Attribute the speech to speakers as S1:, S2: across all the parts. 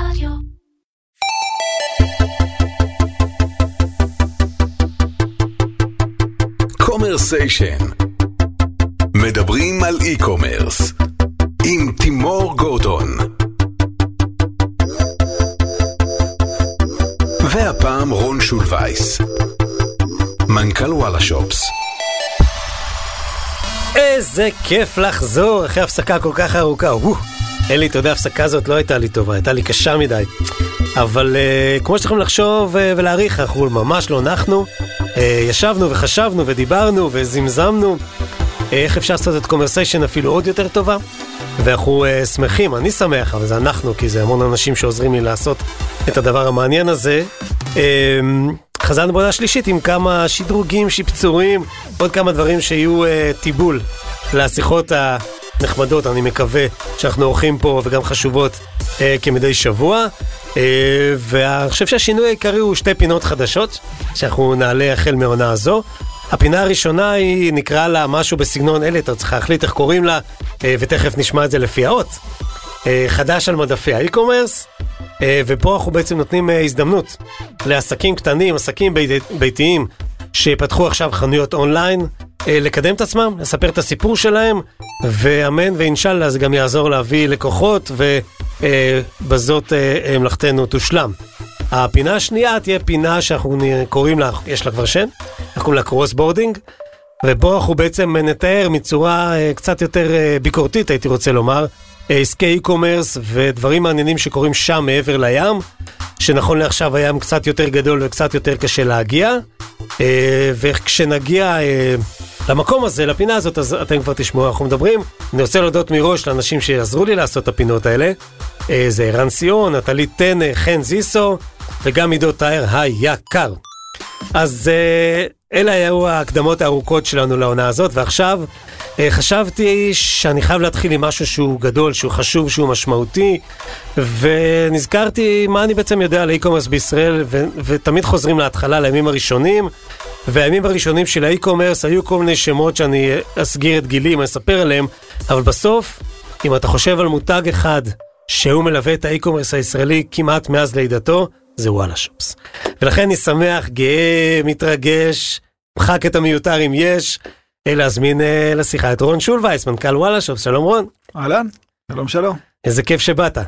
S1: רדיו.
S2: קומרסיישן מדברים על e-commerce עם תימור גורדון. והפעם רון שולווייס. מנכ"ל וואלה שופס.
S3: איזה כיף לחזור אחרי הפסקה כל כך ארוכה. אלי, אתה יודע, ההפסקה הזאת לא הייתה לי טובה, הייתה לי קשה מדי. אבל uh, כמו שאתם יכולים לחשוב uh, ולהעריך, אנחנו ממש לא נחנו. Uh, ישבנו וחשבנו ודיברנו וזממנו uh, איך אפשר לעשות את קומרסיישן אפילו עוד יותר טובה. ואנחנו uh, שמחים, אני שמח, אבל זה אנחנו, כי זה המון אנשים שעוזרים לי לעשות את הדבר המעניין הזה. Uh, חזרנו בעונה שלישית עם כמה שדרוגים, שיפצורים, עוד כמה דברים שיהיו uh, טיבול לשיחות הנחמדות, אני מקווה, שאנחנו עורכים פה וגם חשובות uh, כמדי שבוע. Uh, ואני חושב שהשינוי העיקרי הוא שתי פינות חדשות, שאנחנו נעלה החל מעונה הזו. הפינה הראשונה היא, נקרא לה משהו בסגנון אלה, אתה צריך להחליט איך קוראים לה, uh, ותכף נשמע את זה לפי האות. Uh, חדש על מדפי האי-קומרס, uh, ופה אנחנו בעצם נותנים uh, הזדמנות לעסקים קטנים, עסקים בית, ביתיים, שיפתחו עכשיו חנויות אונליין, לקדם את עצמם, לספר את הסיפור שלהם, ואמן ואינשאללה זה גם יעזור להביא לקוחות, ובזאת uh, uh, מלאכתנו תושלם. הפינה השנייה תהיה פינה שאנחנו קוראים לה, יש לה כבר שם, אנחנו קוראים לה cross boarding, ובו אנחנו בעצם נתאר בצורה אה, קצת יותר אה, ביקורתית, הייתי רוצה לומר, אה, עסקי e-commerce ודברים מעניינים שקורים שם מעבר לים, שנכון לעכשיו הים קצת יותר גדול וקצת יותר קשה להגיע, אה, וכשנגיע אה, למקום הזה, לפינה הזאת, אז אתם כבר תשמעו, אנחנו מדברים. אני רוצה להודות מראש לאנשים שיעזרו לי לעשות את הפינות האלה. אה, זה ערן סיון, נטלי טנא, חן זיסו, וגם עידו טהר היקר. אז אלה היו ההקדמות הארוכות שלנו לעונה הזאת, ועכשיו אה, חשבתי שאני חייב להתחיל עם משהו שהוא גדול, שהוא חשוב, שהוא משמעותי, ונזכרתי מה אני בעצם יודע על ה e-commerce בישראל, ו- ותמיד חוזרים להתחלה, לימים הראשונים, והימים הראשונים של ה e-commerce היו כל מיני שמות שאני אסגיר את גילי, אני אספר עליהם, אבל בסוף, אם אתה חושב על מותג אחד שהוא מלווה את ה e-commerce הישראלי כמעט מאז לידתו, זה וואלה שופס. ולכן אני שמח, גאה, מתרגש, מחק את המיותר אם יש, אה, להזמין אה, לשיחה את רון שולווייס, מנכ"ל וואלה שופס, שלום רון.
S4: אהלן, שלום שלום.
S3: איזה כיף שבאת.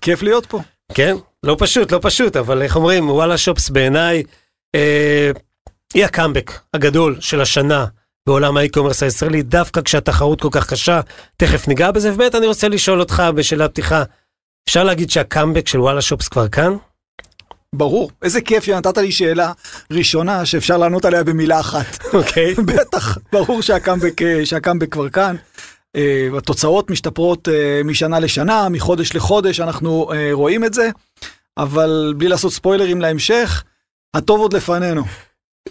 S4: כיף להיות פה.
S3: כן? לא פשוט, לא פשוט, אבל איך אומרים, וואלה שופס בעיניי אה, היא הקאמבק הגדול של השנה בעולם ה e-commerce הישראלי, דווקא כשהתחרות כל כך קשה, תכף ניגע בזה, ובאמת אני רוצה לשאול אותך בשאלת פתיחה, אפשר להגיד שהקאמבק של וואלה שופס כבר כאן?
S4: ברור. איזה כיף שנתת לי שאלה ראשונה שאפשר לענות עליה במילה אחת.
S3: אוקיי.
S4: בטח, ברור שהקאמבק, שהקאמבק כבר כאן. אה, התוצאות משתפרות אה, משנה לשנה, מחודש לחודש, אנחנו אה, רואים את זה, אבל בלי לעשות ספוילרים להמשך, הטוב עוד לפנינו.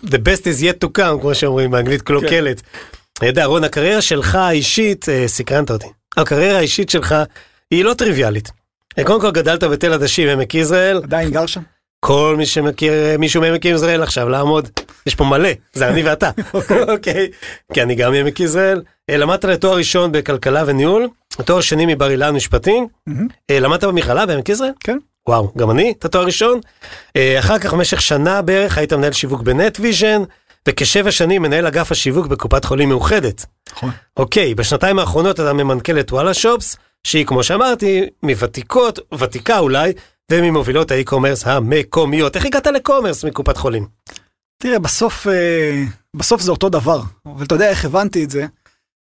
S3: The best is yet to come, כמו שאומרים באנגלית קלוקלת. אני יודע, רון, הקריירה שלך האישית, סקרנת אותי. הקריירה האישית שלך היא לא טריוויאלית. קודם כל גדלת בתל עדשים, עמק יזרעאל,
S4: עדיין גר שם?
S3: כל מי שמכיר מישהו מעמק יזרעאל עכשיו לעמוד, יש פה מלא, זה אני ואתה, אוקיי? כי אני גם מעמק יזרעאל. אה, למדת לתואר ראשון בכלכלה וניהול, תואר שני מבר אילן משפטים. אה, למדת במכללה בעמק יזרעאל?
S4: כן.
S3: וואו, גם אני, את התואר ראשון. אה, אחר כך במשך שנה בערך היית מנהל שיווק בנט ויז'ן, וכשבע שנים מנהל אגף השיווק בקופת חולים מאוחדת.
S4: נכון.
S3: אוקיי, בשנתיים האחרונות אתה ממנכ"ל את וואלה שופס, שהיא כמו שאמרתי, מוותיקות, ותיקה אולי, וממובילות ה e-commerce המקומיות. איך הגעת ל commerce מקופת חולים?
S4: תראה, בסוף, אה, בסוף זה אותו דבר, אבל אתה יודע איך הבנתי את זה?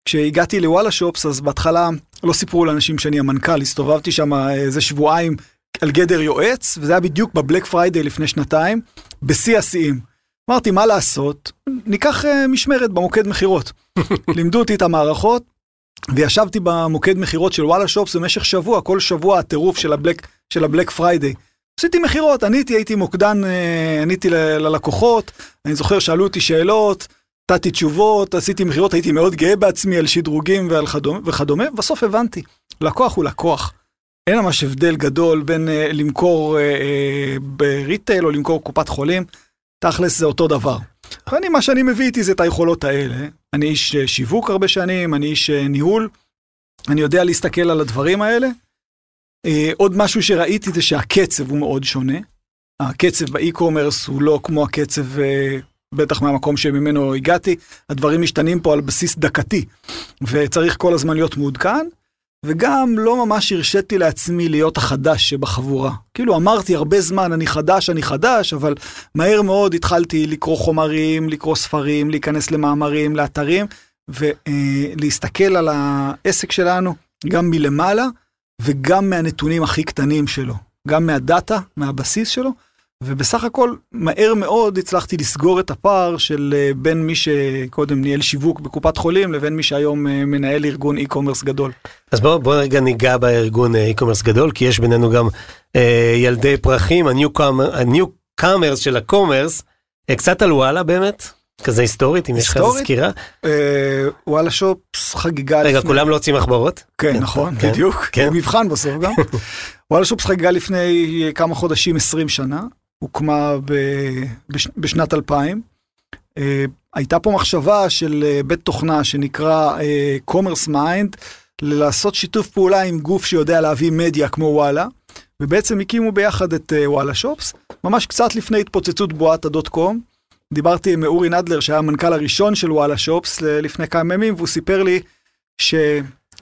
S4: כשהגעתי לוואלה שופס, אז בהתחלה לא סיפרו לאנשים שאני המנכ"ל, הסתובבתי שם איזה שבועיים על גדר יועץ, וזה היה בדיוק ב Black Friday לפני שנתיים, בשיא השיאים. אמרתי, מה לעשות? ניקח אה, משמרת במוקד מכירות. לימדו אותי את המערכות, וישבתי במוקד מכירות של וואלה שופס במשך שבוע, כל שבוע הטירוף של ה Black, של ה Black Friday. עשיתי מכירות, עניתי, הייתי מוקדן, אה, עניתי ללקוחות, אני זוכר שאלו אותי שאלות, נתתי תשובות, עשיתי מכירות, הייתי מאוד גאה בעצמי על שדרוגים ועל כדומה, וכדומה, בסוף הבנתי, לקוח הוא לקוח. אין ממש הבדל גדול בין אה, למכור אה, ב retail או למכור קופת חולים, תכלס זה אותו דבר. ואני, מה שאני מביא איתי זה את היכולות האלה. אני איש אה, שיווק הרבה שנים, אני איש אה, ניהול, אני יודע להסתכל על הדברים האלה, אה, עוד משהו שראיתי זה שהקצב הוא מאוד שונה. הקצב באי-קומרס הוא לא כמו הקצב, בטח מהמקום שממנו הגעתי, הדברים משתנים פה על בסיס דקתי, וצריך כל הזמן להיות מעודכן, וגם לא ממש הרשיתי לעצמי להיות החדש שבחבורה. כאילו אמרתי הרבה זמן, אני חדש, אני חדש, אבל מהר מאוד התחלתי לקרוא חומרים, לקרוא ספרים, להיכנס למאמרים, לאתרים, ולהסתכל על העסק שלנו גם מלמעלה וגם מהנתונים הכי קטנים שלו, גם מהדאטה, מהבסיס שלו, ובסך הכל מהר מאוד הצלחתי לסגור את הפער של אה, בין מי שקודם ניהל שיווק בקופת חולים לבין מי שהיום אה, מנהל ארגון e-commerce גדול.
S3: אז בואו בוא רגע ניגע בארגון אה, e-commerce גדול, כי יש בינינו גם אה, ילדי פרחים, ה-newcomers של ה-commerce, אה, קצת על וואלה באמת, כזה היסטורית, אם יש לך איזה סקירה.
S4: וואלה שופס חגיגה
S3: רגע, לפני... כולם לא יוצאים מחברות?
S4: כן, כן נכון, כן, בדיוק, כן. מבחן בסוף גם. וואלה שופס חגיגה לפני כמה חודשים, 20 שנה. הוקמה ב, בש, בשנת 2000. Uh, אה, הייתה פה מחשבה של uh, בית תוכנה שנקרא uh, Commerce Mind, לעשות שיתוף פעולה עם גוף שיודע להביא מדיה כמו וואלה, ובעצם הקימו ביחד את uh, וואלה שופס, ממש קצת לפני התפוצצות בועת הדוט קום. דיברתי עם אורי נדלר שהיה המנכ"ל הראשון של וואלה שופס לפני כמה ימים, והוא סיפר לי ש...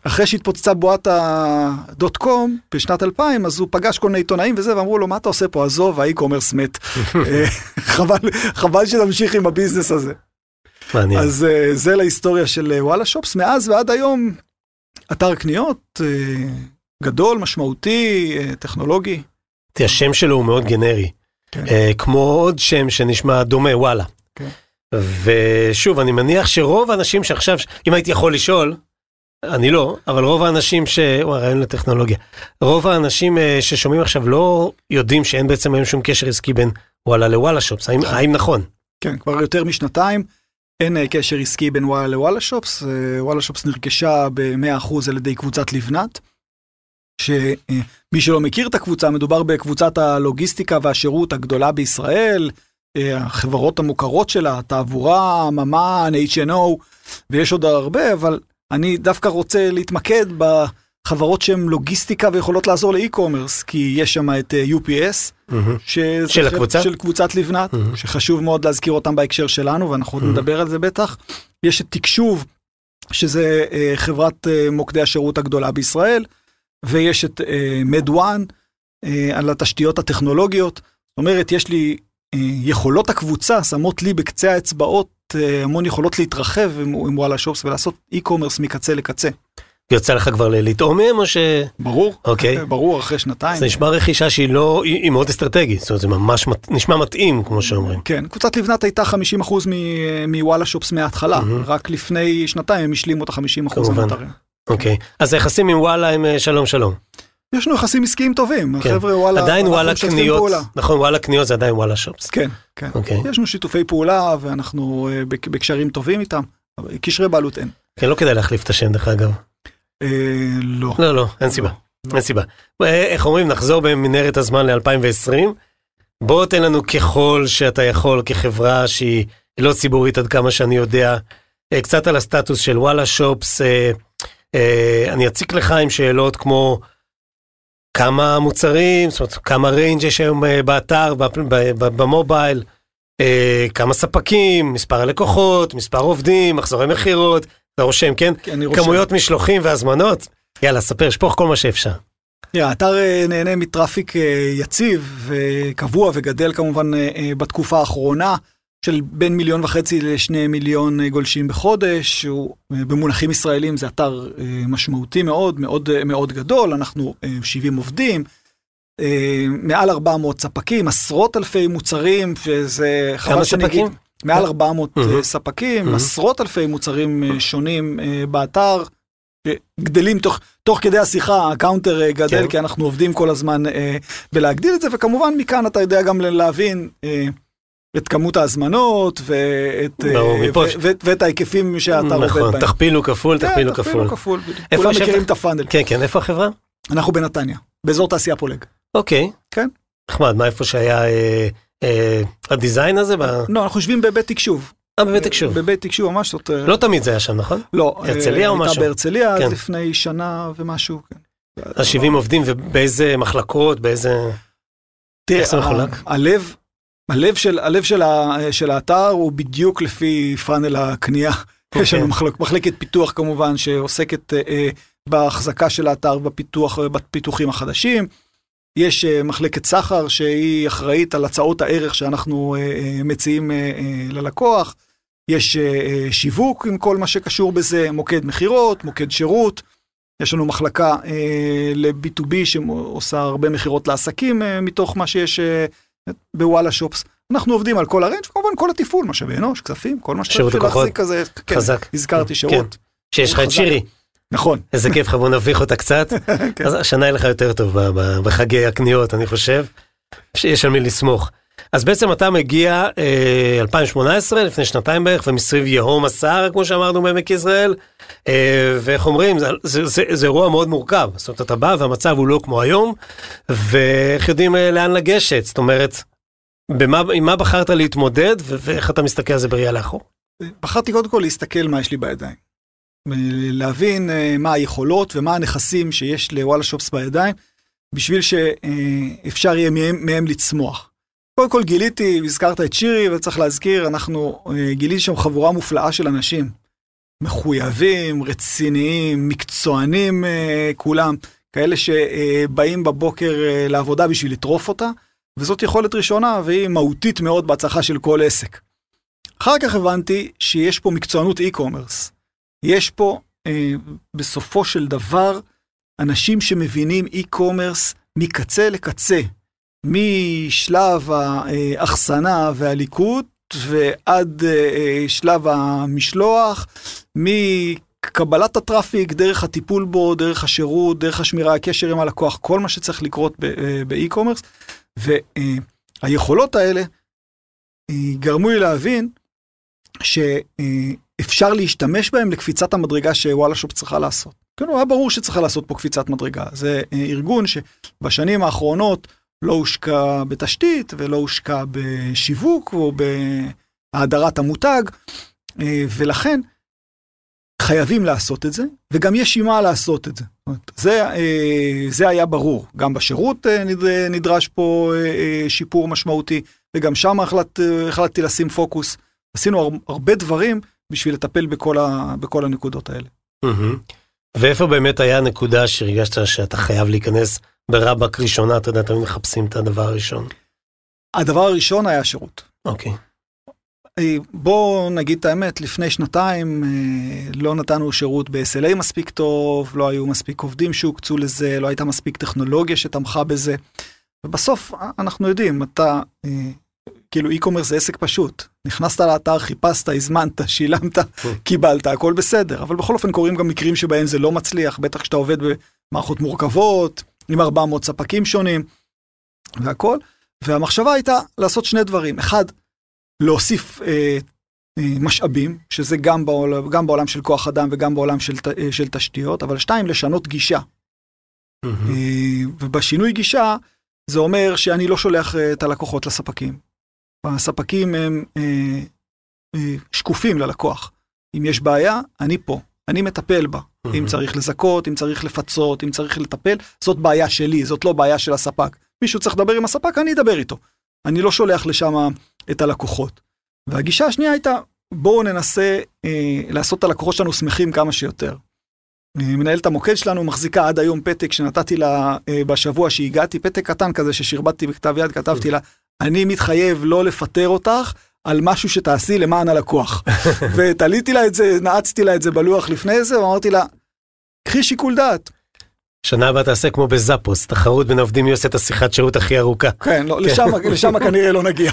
S4: אחרי שהתפוצצה בועת הדוט קום בשנת 2000, אז הוא פגש כל מיני עיתונאים וזה, ואמרו לו, מה אתה עושה פה? עזוב, האי-קומרס מת. אה, חבל, חבל שנמשיך עם הביזנס הזה.
S3: מעניין.
S4: אז אה, זה להיסטוריה של אה, וואלה שופס. מאז ועד היום, אתר קניות גדול, משמעותי, טכנולוגי.
S3: השם שלו הוא מאוד גנרי. כן. כמו עוד שם שנשמע דומה, וואלה. כן. ושוב, אני מניח שרוב האנשים שעכשיו, אם הייתי יכול לשאול, אני לא, אבל רוב האנשים ש... וואי, רעיון לטכנולוגיה. רוב האנשים אה, ששומעים עכשיו לא יודעים שאין בעצם היום שום קשר עסקי בין וואלה לוואלה שופס. האם, נכון. האם נכון?
S4: כן, כבר יותר משנתיים אין אה, קשר עסקי בין וואלה לוואלה שופס. אה, וואלה שופס נרכשה ב-100% על ידי קבוצת לבנת. שמי שלא מכיר את הקבוצה, מדובר בקבוצת הלוגיסטיקה והשירות הגדולה בישראל, החברות המוכרות שלה, תעבורה, ממן, H&O, ויש עוד הרבה, אבל אני דווקא רוצה להתמקד בחברות שהן לוגיסטיקה ויכולות לעזור לאי-קומרס, כי יש שם את אה, UPS,
S3: mm-hmm. של הקבוצה?
S4: של קבוצת לבנת, mm-hmm. שחשוב מאוד להזכיר אותם בהקשר שלנו, ואנחנו עוד mm-hmm. נדבר על זה בטח. יש את תקשוב, שזה uh, חברת uh, מוקדי השירות הגדולה בישראל, ויש את מדואן על התשתיות הטכנולוגיות. זאת אומרת, יש לי יכולות הקבוצה, שמות לי בקצה האצבעות אה, המון יכולות להתרחב עם, עם וואלה שופס ולעשות e-commerce מקצה לקצה.
S3: יוצא לך כבר לטעום מהם או ש...
S4: ברור,
S3: אוקיי.
S4: ברור, אחרי שנתיים.
S3: זה נשמע רכישה שהיא לא, היא, מאוד אסטרטגית, זאת אומרת זה ממש מת, נשמע מתאים כמו שאומרים.
S4: כן, קבוצת לבנת הייתה 50% מוואלה שופס מההתחלה, mm-hmm. רק לפני שנתיים הם השלימו את ה-50%
S3: המותרים. אוקיי, אז היחסים עם וואלה הם אה, שלום שלום.
S4: יש לנו יחסים עסקיים טובים, כן. החבר'ה וואלה,
S3: עדיין וואלה קניות, נכון וואלה קניות זה עדיין וואלה שופס.
S4: כן, כן, okay. אוקיי. יש לנו שיתופי פעולה ואנחנו uh, בקשרים טובים איתם, קשרי בעלות אין.
S3: כן, לא כדאי להחליף את השם דרך אגב.
S4: אה, לא.
S3: לא, לא, אין סיבה, לא. אין סיבה. אה, איך אומרים, נחזור במנהרת הזמן ל-2020. בוא תן לנו ככל שאתה יכול כחברה שהיא לא ציבורית עד כמה שאני יודע, קצת על הסטטוס של וואלה שופס. אני אציק לך עם שאלות כמו, כמה מוצרים, זאת אומרת, כמה ריינג' יש היום אה, באתר, במובייל, אה, כמה ספקים, מספר הלקוחות, מספר עובדים, מחזורי מכירות, אתה רושם, כן? כן, רושם. כמויות משלוחים והזמנות. יאללה, ספר, שפוך כל מה שאפשר.
S4: האתר אה, נהנה מטראפיק יציב וקבוע וגדל כמובן בתקופה האחרונה. של בין מיליון וחצי לשני מיליון אה, גולשים בחודש, שהוא אה, במונחים ישראלים זה אתר אה, משמעותי מאוד, מאוד מאוד גדול, אנחנו 70 עובדים, מעל 400 ספקים, עשרות אלפי מוצרים, שזה
S3: חבל שאני אגיד,
S4: מעל 400 mm-hmm. ספקים. עשרות אלפי מוצרים שונים באתר. גדלים תוך, תוך כדי השיחה, ה counter גדל, כן. כי אנחנו עובדים כל הזמן אה, בלהגדיל את זה, וכמובן מכאן אתה יודע גם להבין אה, את כמות ההזמנות ואת,
S3: ברור,
S4: ו- ו- ואת ההיקפים שאתה נכון, עובד בהם.
S3: תכפילו כפול,
S4: כן,
S3: תכפילו כפול.
S4: תכפילו כפול, כולם מכירים את הפאנל.
S3: כן, כן, איפה החברה?
S4: אנחנו בנתניה, באזור תעשייה פולג.
S3: אוקיי.
S4: כן.
S3: נחמד, מה איפה שהיה אה, אה, הדיזיין הזה? ב...
S4: לא, אנחנו יושבים בבית תקשוב.
S3: אה, בבית תקשוב.
S4: בבית תקשוב ממש זאת...
S3: לא תמיד זה היה שם, נכון?
S4: לא.
S3: הרצליה או משהו?
S4: הייתה בהרצליה כן. לפני שנה ומשהו, כן.
S3: אז 70 עובדים ובאיזה מחלקות, באיזה...
S4: תראה,
S3: איך זה מחולק?
S4: הלב, הלב של, הלב של, ה, של האתר הוא בדיוק לפי פאנל הקנייה. יש לנו מחלק, מחלקת פיתוח כמובן שעוסקת אה, אה, בהחזקה של האתר, בפיתוח, אה, בפיתוחים החדשים. יש אה, מחלקת סחר שהיא אחראית על הצעות הערך שאנחנו אה, אה, מציעים אה, אה, ללקוח. יש אה, אה, שיווק עם כל מה שקשור בזה, מוקד מכירות, מוקד שירות. יש לנו מחלקה אה, ל-B2B שעושה הרבה מכירות לעסקים אה, מתוך מה שיש אה, בוואלה שופס. אנחנו עובדים על כל הרנג' וכמובן כל התפעול, משאבי אנוש, כספים, כל מה שצריך. להחזיק כזה. כן,
S3: חזק.
S4: הזכרתי שירות.
S3: שיש לך את. שירי.
S4: נכון.
S3: איזה כיף לך, בוא נביך אותה קצת.
S4: כן.
S3: אז השנה יהיה לך יותר טוב בחגי הקניות, אני חושב. שיש על מי לסמוך. אז בעצם אתה מגיע אה, 2018, לפני שנתיים בערך, ומסביב יהום הסער, כמו שאמרנו בעמק יזרעאל, אה, ואיך אומרים, זה, זה, זה, זה אירוע מאוד מורכב. זאת אומרת, אתה בא והמצב הוא לא כמו היום, ואיך יודעים אה, לאן לגשת? זאת אומרת, במה, עם מה בחרת להתמודד, ו- ואיך אתה מסתכל על זה בראייה לאחור?
S4: בחרתי קודם כל להסתכל מה יש לי בידיים. להבין אה, מה היכולות ומה הנכסים שיש לוואלה שופס בידיים, בשביל שאפשר יהיה מהם, מהם לצמוח. קודם כל גיליתי, הזכרת את שירי, וצריך להזכיר, אנחנו אה, גיליתי שם חבורה מופלאה של אנשים. מחויבים, רציניים, מקצוענים אה, כולם, כאלה שבאים בבוקר אה, לעבודה בשביל לטרוף אותה, וזאת יכולת ראשונה והיא מהותית מאוד בהצלחה של כל עסק. אחר כך הבנתי שיש פה מקצוענות e-commerce. יש פה אה, בסופו של דבר אנשים שמבינים e-commerce מקצה לקצה, משלב האחסנה והליקוט ועד אה, שלב המשלוח, מקבלת הטראפיק, דרך הטיפול בו, דרך השירות, דרך השמירה, הקשר עם הלקוח, כל מה שצריך לקרות אה, באי-קומרס. והיכולות האלה אה, גרמו לי להבין שאפשר להשתמש בהם לקפיצת המדרגה שוואלה שופ צריכה לעשות. כן, היה ברור שצריכה לעשות פה קפיצת מדרגה. זה אה, ארגון שבשנים האחרונות לא הושקע בתשתית ולא הושקע בשיווק או בהאדרת המותג, אה, ולכן חייבים לעשות את זה, וגם יש עם מה לעשות את זה. זה, אה, זה היה ברור. גם בשירות אה, נד- נדרש פה שיפור משמעותי, וגם שם החלט, החלטתי לשים פוקוס. עשינו הר- הרבה דברים בשביל לטפל בכל, ה, בכל הנקודות האלה.
S3: ואיפה באמת היה הנקודה שהרגשת שאתה חייב להיכנס ברבק ראשונה, אתה יודע, תמיד מחפשים את הדבר הראשון.
S4: הדבר הראשון היה שירות.
S3: אוקיי.
S4: אה, בוא נגיד את האמת, לפני שנתיים אה, לא נתנו שירות ב-SLA מספיק טוב, לא היו מספיק עובדים שהוקצו לזה, לא הייתה מספיק טכנולוגיה שתמכה בזה. ובסוף אה, אנחנו יודעים, אתה, כאילו e-commerce זה עסק פשוט. נכנסת לאתר, חיפשת, הזמנת, שילמת, קיבלת, הכל בסדר. אבל בכל אופן קורים גם מקרים שבהם זה לא מצליח, בטח כשאתה עובד במערכות מורכבות, עם 400 ספקים שונים, והכל. והמחשבה הייתה לעשות שני דברים. אחד, להוסיף אה, אה, משאבים, שזה גם בעולם, גם בעולם של כוח אדם וגם בעולם של, אה, של תשתיות, אבל שתיים, לשנות גישה. אה, ובשינוי גישה, זה אומר שאני לא שולח אה, את הלקוחות לספקים. הספקים הם אה, אה, שקופים ללקוח. אם יש בעיה, אני פה, אני מטפל בה. אם. צריך לזכות, אם צריך לפצות, אם צריך לטפל, זאת בעיה שלי, זאת לא בעיה של הספק. מישהו צריך לדבר עם הספק, אני אדבר איתו. אני לא שולח לשם את הלקוחות. והגישה השנייה הייתה, בואו ננסה אה, לעשות את הלקוחות שלנו שמחים כמה שיותר. אה, מנהלת המוקד שלנו מחזיקה עד היום פתק שנתתי לה אה, בשבוע שהגעתי, פתק קטן כזה ששרבטתי בכתב יד, כתבתי לה, אני מתחייב לא לפטר אותך על משהו שתעשי למען הלקוח. ותליתי לה את זה, נעצתי לה את זה בלוח לפני זה, ואמרתי לה, קחי שיקול דעת.
S3: שנה הבאה תעשה כמו בזאפוס, תחרות בין העובדים מי עושה את השיחת שירות הכי ארוכה.
S4: כן, לא, לשם, לשם כנראה לא נגיע.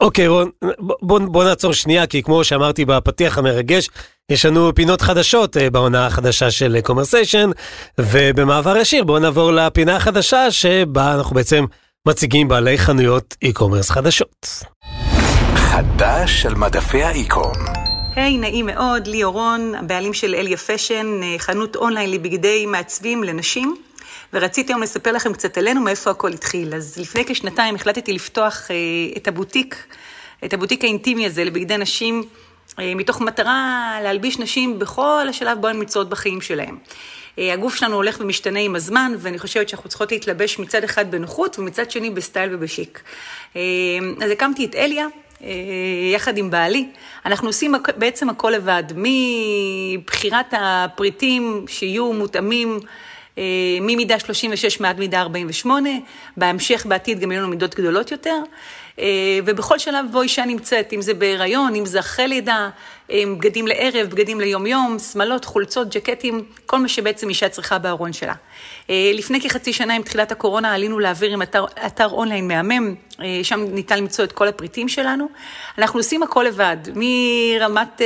S3: אוקיי רון, ב- בוא, בוא נעצור שנייה, כי כמו שאמרתי בפתיח המרגש, יש לנו פינות חדשות אה, בעונה החדשה של קומרסיישן, ובמעבר ישיר בואו נעבור לפינה החדשה שבה אנחנו בעצם מציגים בעלי חנויות e-commerce חדשות.
S2: חדש על מדפי האיקום.
S1: היי, hey, נעים מאוד, לי אורון, הבעלים של אליה פשן, אה, חנות אונליין לבגדי מעצבים לנשים, ורציתי היום לספר לכם קצת עלינו, מאיפה הכל התחיל. אז לפני כשנתיים החלטתי לפתוח אה, את הבוטיק, את הבוטיק האינטימי הזה לבגדי נשים אה, מתוך מטרה להלביש נשים בכל השלב בו הן נמצאות בחיים שלהן. אה, הגוף שלנו הולך ומשתנה עם הזמן, ואני חושבת שאנחנו צריכות להתלבש מצד אחד בנוחות ומצד שני בסטייל ובשיק. אה, אז הקמתי את אליה, יחד עם בעלי. אנחנו עושים בעצם הכל לבד, מבחירת הפריטים שיהיו מותאמים ממידה 36 מעד מידה 48, בהמשך בעתיד גם יהיו לנו מידות גדולות יותר. אה, ובכל שלב בו אישה נמצאת, אם זה בהיריון, אם זה אחרי לידה, אה, בגדים לערב, בגדים ליום-יום, שמלות, חולצות, ג'קטים, כל מה שבעצם אישה צריכה בארון שלה. אה, לפני כחצי שנה עם תחילת הקורונה עלינו להעביר עם אתר, אתר אונליין מהמם, שם ניתן למצוא את כל הפריטים שלנו. אנחנו עושים הכל לבד, מרמת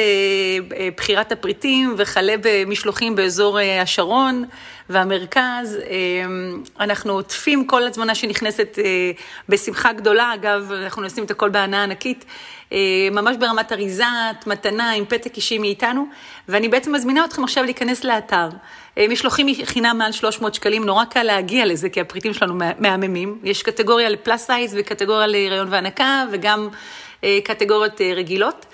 S1: בחירת הפריטים וכלה במשלוחים באזור השרון. והמרכז, אנחנו עוטפים כל הזמנה שנכנסת בשמחה גדולה, אגב, אנחנו נשים את הכל בהנאה ענקית, אה, ממש ברמת אריזת, מתנה, עם פתק אישי מאיתנו, ואני בעצם מזמינה אתכם עכשיו להיכנס לאתר. אה, משלוחים חינם מעל 300 שקלים, נורא קל להגיע לזה, כי הפריטים שלנו מהממים. יש קטגוריה ל plus size וקטגוריה להיריון והנקה, וגם אה, קטגוריות רגילות.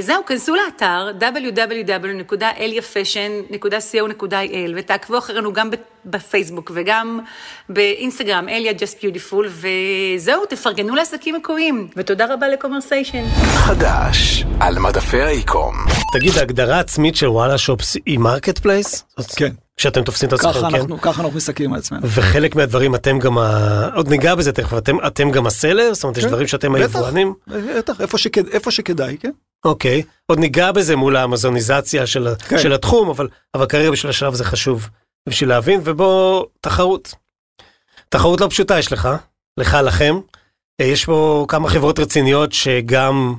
S1: זהו, כנסו לאתר www.eliafashion.co.il ותעקבו אחרינו גם בפייסבוק וגם באינסטגרם, אליה Just Beautiful, וזהו, תפרגנו לעסקים מקוריים, ותודה רבה לקומרסיישן.
S2: חדש, על מדפי ה e-com.
S3: תגיד, ההגדרה העצמית של וואלה שופס היא marketplace?
S4: כן.
S3: כשאתם תופסים את עצמכם, כן? אנחנו,
S4: ככה אנחנו מסתכלים על עצמנו.
S3: וחלק מהדברים אתם גם, ה... עוד ניגע בזה תכף, אתם, אתם גם ה seller? זאת אומרת, כן, יש דברים שאתם היבואנים?
S4: בטח, איפה, שכד, איפה שכדאי, כן.
S3: אוקיי, עוד ניגע בזה מול האמזוניזציה של, כן. של התחום, אבל, אבל כרגע בשביל השלב זה חשוב. בשביל להבין, ובוא, תחרות. תחרות לא פשוטה יש לך, לך, לכם. אה, יש פה כמה חברות רציניות שגם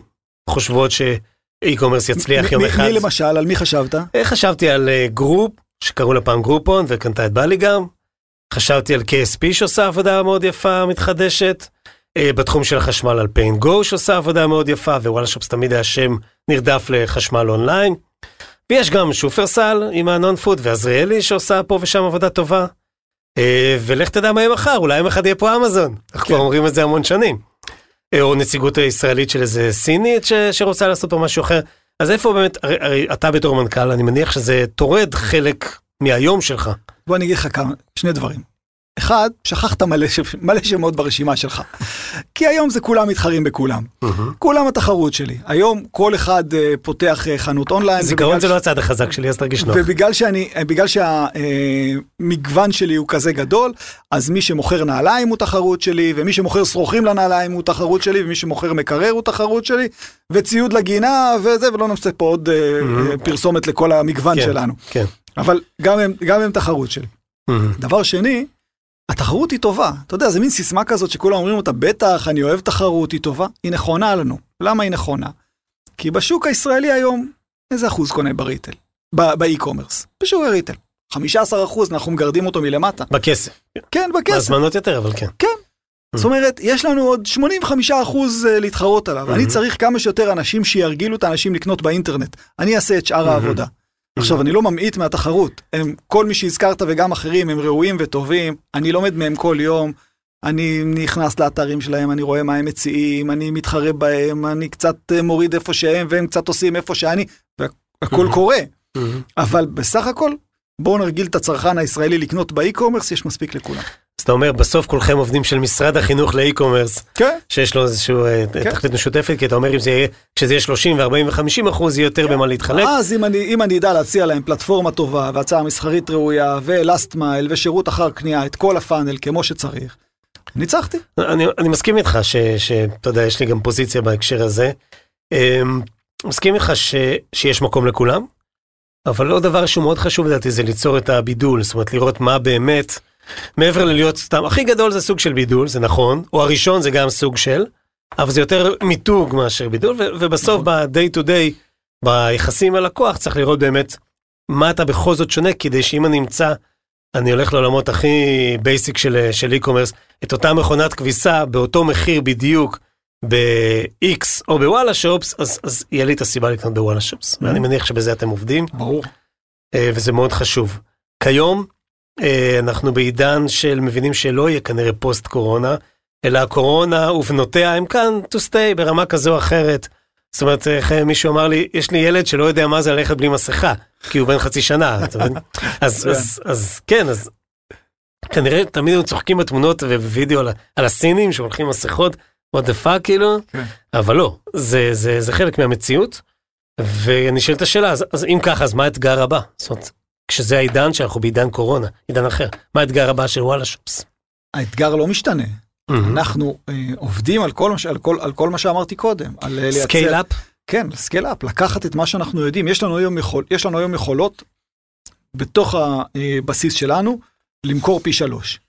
S3: חושבות ש e-commerce יצליח יום אחד.
S4: מי למשל, על מי חשבת?
S3: אה, חשבתי על אה, גרו, שקראו לה פעם גרופון, וקנתה את באליגם. חשבתי על KSP שעושה עבודה מאוד יפה, מתחדשת. בתחום של החשמל על Payngo שעושה עבודה מאוד יפה, ווואלה שופס תמיד היה שם נרדף לחשמל אונליין. ויש גם שופרסל עם ה non-food ועזריאלי שעושה פה ושם עבודה טובה. אה, ולך תדע מה יהיה מחר, אולי יום אחד יהיה פה אמזון. אנחנו כבר כן. אומרים את זה המון שנים. אה, או נציגות הישראלית של איזה סינית ש, שרוצה לעשות פה משהו אחר. אז איפה באמת, הרי, הרי אתה בתור מנכ"ל, אני מניח שזה טורד חלק מהיום שלך.
S4: בוא אני אגיד לך כמה, שני דברים. אחד, שכחת מלא, מלא שמות ברשימה שלך. כי היום זה כולם מתחרים בכולם. Mm-hmm. כולם התחרות שלי. היום כל אחד uh, פותח אה, חנות אונליין.
S3: זיכרון זה ש... לא הצד החזק שלי, אז תרגיש נוח.
S4: ובגלל שאני, uh, בגלל שהמגוון uh, שלי הוא כזה גדול, אז מי שמוכר נעליים הוא תחרות שלי, ומי שמוכר שרוכים לנעליים הוא תחרות שלי, ומי שמוכר מקרר הוא תחרות שלי, וציוד לגינה וזה, ולא נמצא פה עוד uh, mm-hmm. פרסומת לכל המגוון כן, שלנו. כן. אבל גם הם, גם הם תחרות שלי. Mm-hmm. דבר שני, התחרות היא טובה. אתה יודע, זה מין סיסמה כזאת שכולם אומרים אותה, בטח, אני אוהב תחרות, היא טובה. היא נכונה לנו. למה היא נכונה? כי בשוק הישראלי היום, איזה אחוז קונה בריטל? באי-קומרס. בשוק הריטל. 15 אחוז, אנחנו מגרדים אותו מלמטה.
S3: בכסף.
S4: כן, בכסף.
S3: בהזמנות יותר, אבל כן.
S4: כן. Mm. זאת אומרת, יש לנו עוד 85 אחוז אה, להתחרות עליו. אני mm-hmm. צריך כמה שיותר אנשים שירגילו את האנשים לקנות באינטרנט. אני אעשה את שאר mm-hmm. העבודה. עכשיו, אני לא ממעיט מהתחרות. הם, כל מי שהזכרת וגם אחרים הם ראויים וטובים, אני לומד מהם כל יום. אני נכנס לאתרים שלהם, אני רואה מה הם מציעים, אני מתחרה בהם, אני קצת אה, מוריד איפה שהם והם קצת עושים איפה שאני, והכל קורה. אבל בסך הכל, בואו נרגיל את הצרכן הישראלי לקנות ב e-commerce, יש מספיק לכולם.
S3: אז אתה אומר, בסוף כולכם עובדים של משרד החינוך ל e-commerce,
S4: כן.
S3: שיש לו איזושהי אה, כן. תכלית משותפת, כי אתה אומר, אם זה יהיה, כשזה יהיה 30 ו-40 ו-50 אחוז, יהיה יותר כן. במה להתחלק.
S4: אז אם אני, אם אני אדע להציע להם פלטפורמה טובה, והצעה מסחרית ראויה, ו last mile, ושירות אחר קנייה, את כל ה funnel כמו שצריך, ניצחתי.
S3: אני, אני מסכים איתך שאתה יודע, יש לי גם פוזיציה בהקשר הזה. אמ, מסכים איתך ש, שיש מקום לכולם, אבל עוד דבר שהוא מאוד חשוב לדעתי זה ליצור את הבידול, זאת אומרת לראות מה באמת. מעבר ללהיות סתם, הכי גדול זה סוג של בידול, זה נכון, או הראשון זה גם סוג של, אבל זה יותר מיתוג מאשר בידול, ובסוף נכון. ב-day to day, ביחסים עם הלקוח, צריך לראות באמת מה אתה בכל זאת שונה, כדי שאם אני אמצא, אני הולך לעולמות הכי basic של, של e-commerce, את אותה מכונת כביסה באותו מחיר בדיוק, ב-X או בוואלה שופס, אז, אז יהיה לי את הסיבה לקנות בוואלה שופס, ואני מניח שבזה אתם עובדים.
S4: ברור.
S3: אה, וזה מאוד חשוב. כיום, אנחנו בעידן של מבינים שלא יהיה כנראה פוסט קורונה, אלא הקורונה ובנותיה הם כאן to stay ברמה כזו או אחרת. זאת אומרת, איך אה, מישהו אמר לי, יש לי ילד שלא יודע מה זה ללכת בלי מסכה, כי הוא בן חצי שנה, אתה מבין? אז, אז, אז כן, אז כנראה תמיד הם צוחקים בתמונות ובווידאו על, על הסינים שהולכים מסכות, what the fuck כאילו,
S4: כן.
S3: אבל לא, זה, זה, זה חלק מהמציאות, ואני שואל את השאלה, אז, אז אם ככה, אז מה האתגר הבא? זאת אומרת, כשזה העידן שאנחנו בעידן קורונה, עידן אחר, מה האתגר הבא של וואלה שופס?
S4: האתגר לא משתנה. אנחנו אה, עובדים על כל, על, כל, על כל מה שאמרתי קודם. על אה,
S3: scale up?
S4: כן, scale up, לקחת את מה שאנחנו יודעים. יש לנו היום, יכול, יש לנו היום יכולות בתוך הבסיס שלנו למכור פי שלוש.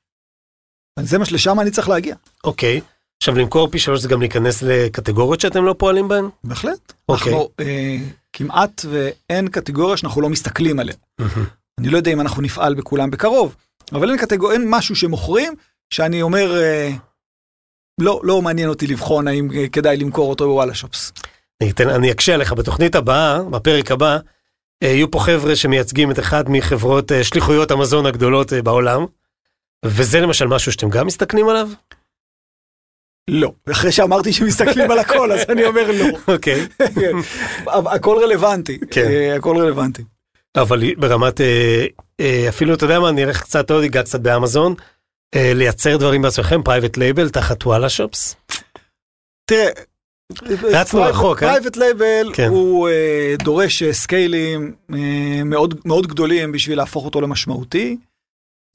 S4: זה מה שלשם אני צריך להגיע,
S3: אוקיי. עכשיו למכור פי שלוש זה גם להיכנס לקטגוריות שאתם לא פועלים בהן?
S4: בהחלט.
S3: אוקיי.
S4: אנחנו אה, כמעט ואין קטגוריה שאנחנו לא מסתכלים עליה. אני לא יודע אם אנחנו נפעל בכולם בקרוב, אבל אין קטגוריה, אין משהו שמוכרים שאני אומר, אה, לא, לא מעניין אותי לבחון האם אה, כדאי למכור אותו בוואלה שופס.
S3: אני, אתן, אני אקשה עליך, בתוכנית הבאה, בפרק הבא, אה, יהיו פה חבר'ה שמייצגים את אחת מחברות אה, שליחויות המזון הגדולות אה, בעולם, וזה למשל משהו שאתם גם מסתכלים עליו?
S4: לא. אחרי שאמרתי שמסתכלים על הכל, אז אני אומר לא.
S3: אוקיי.
S4: הכל רלוונטי.
S3: כן.
S4: אה, הכל רלוונטי.
S3: אבל ברמת, אה, אה, אפילו, אתה יודע מה, אני אלך קצת עוד, אגע קצת באמזון, לייצר דברים בעצמכם, private label תחת וואלה שופס.
S4: תראה,
S3: רצנו רחוק?
S4: private label
S3: כן.
S4: הוא דורש סקיילים מאוד מאוד גדולים בשביל להפוך אותו למשמעותי.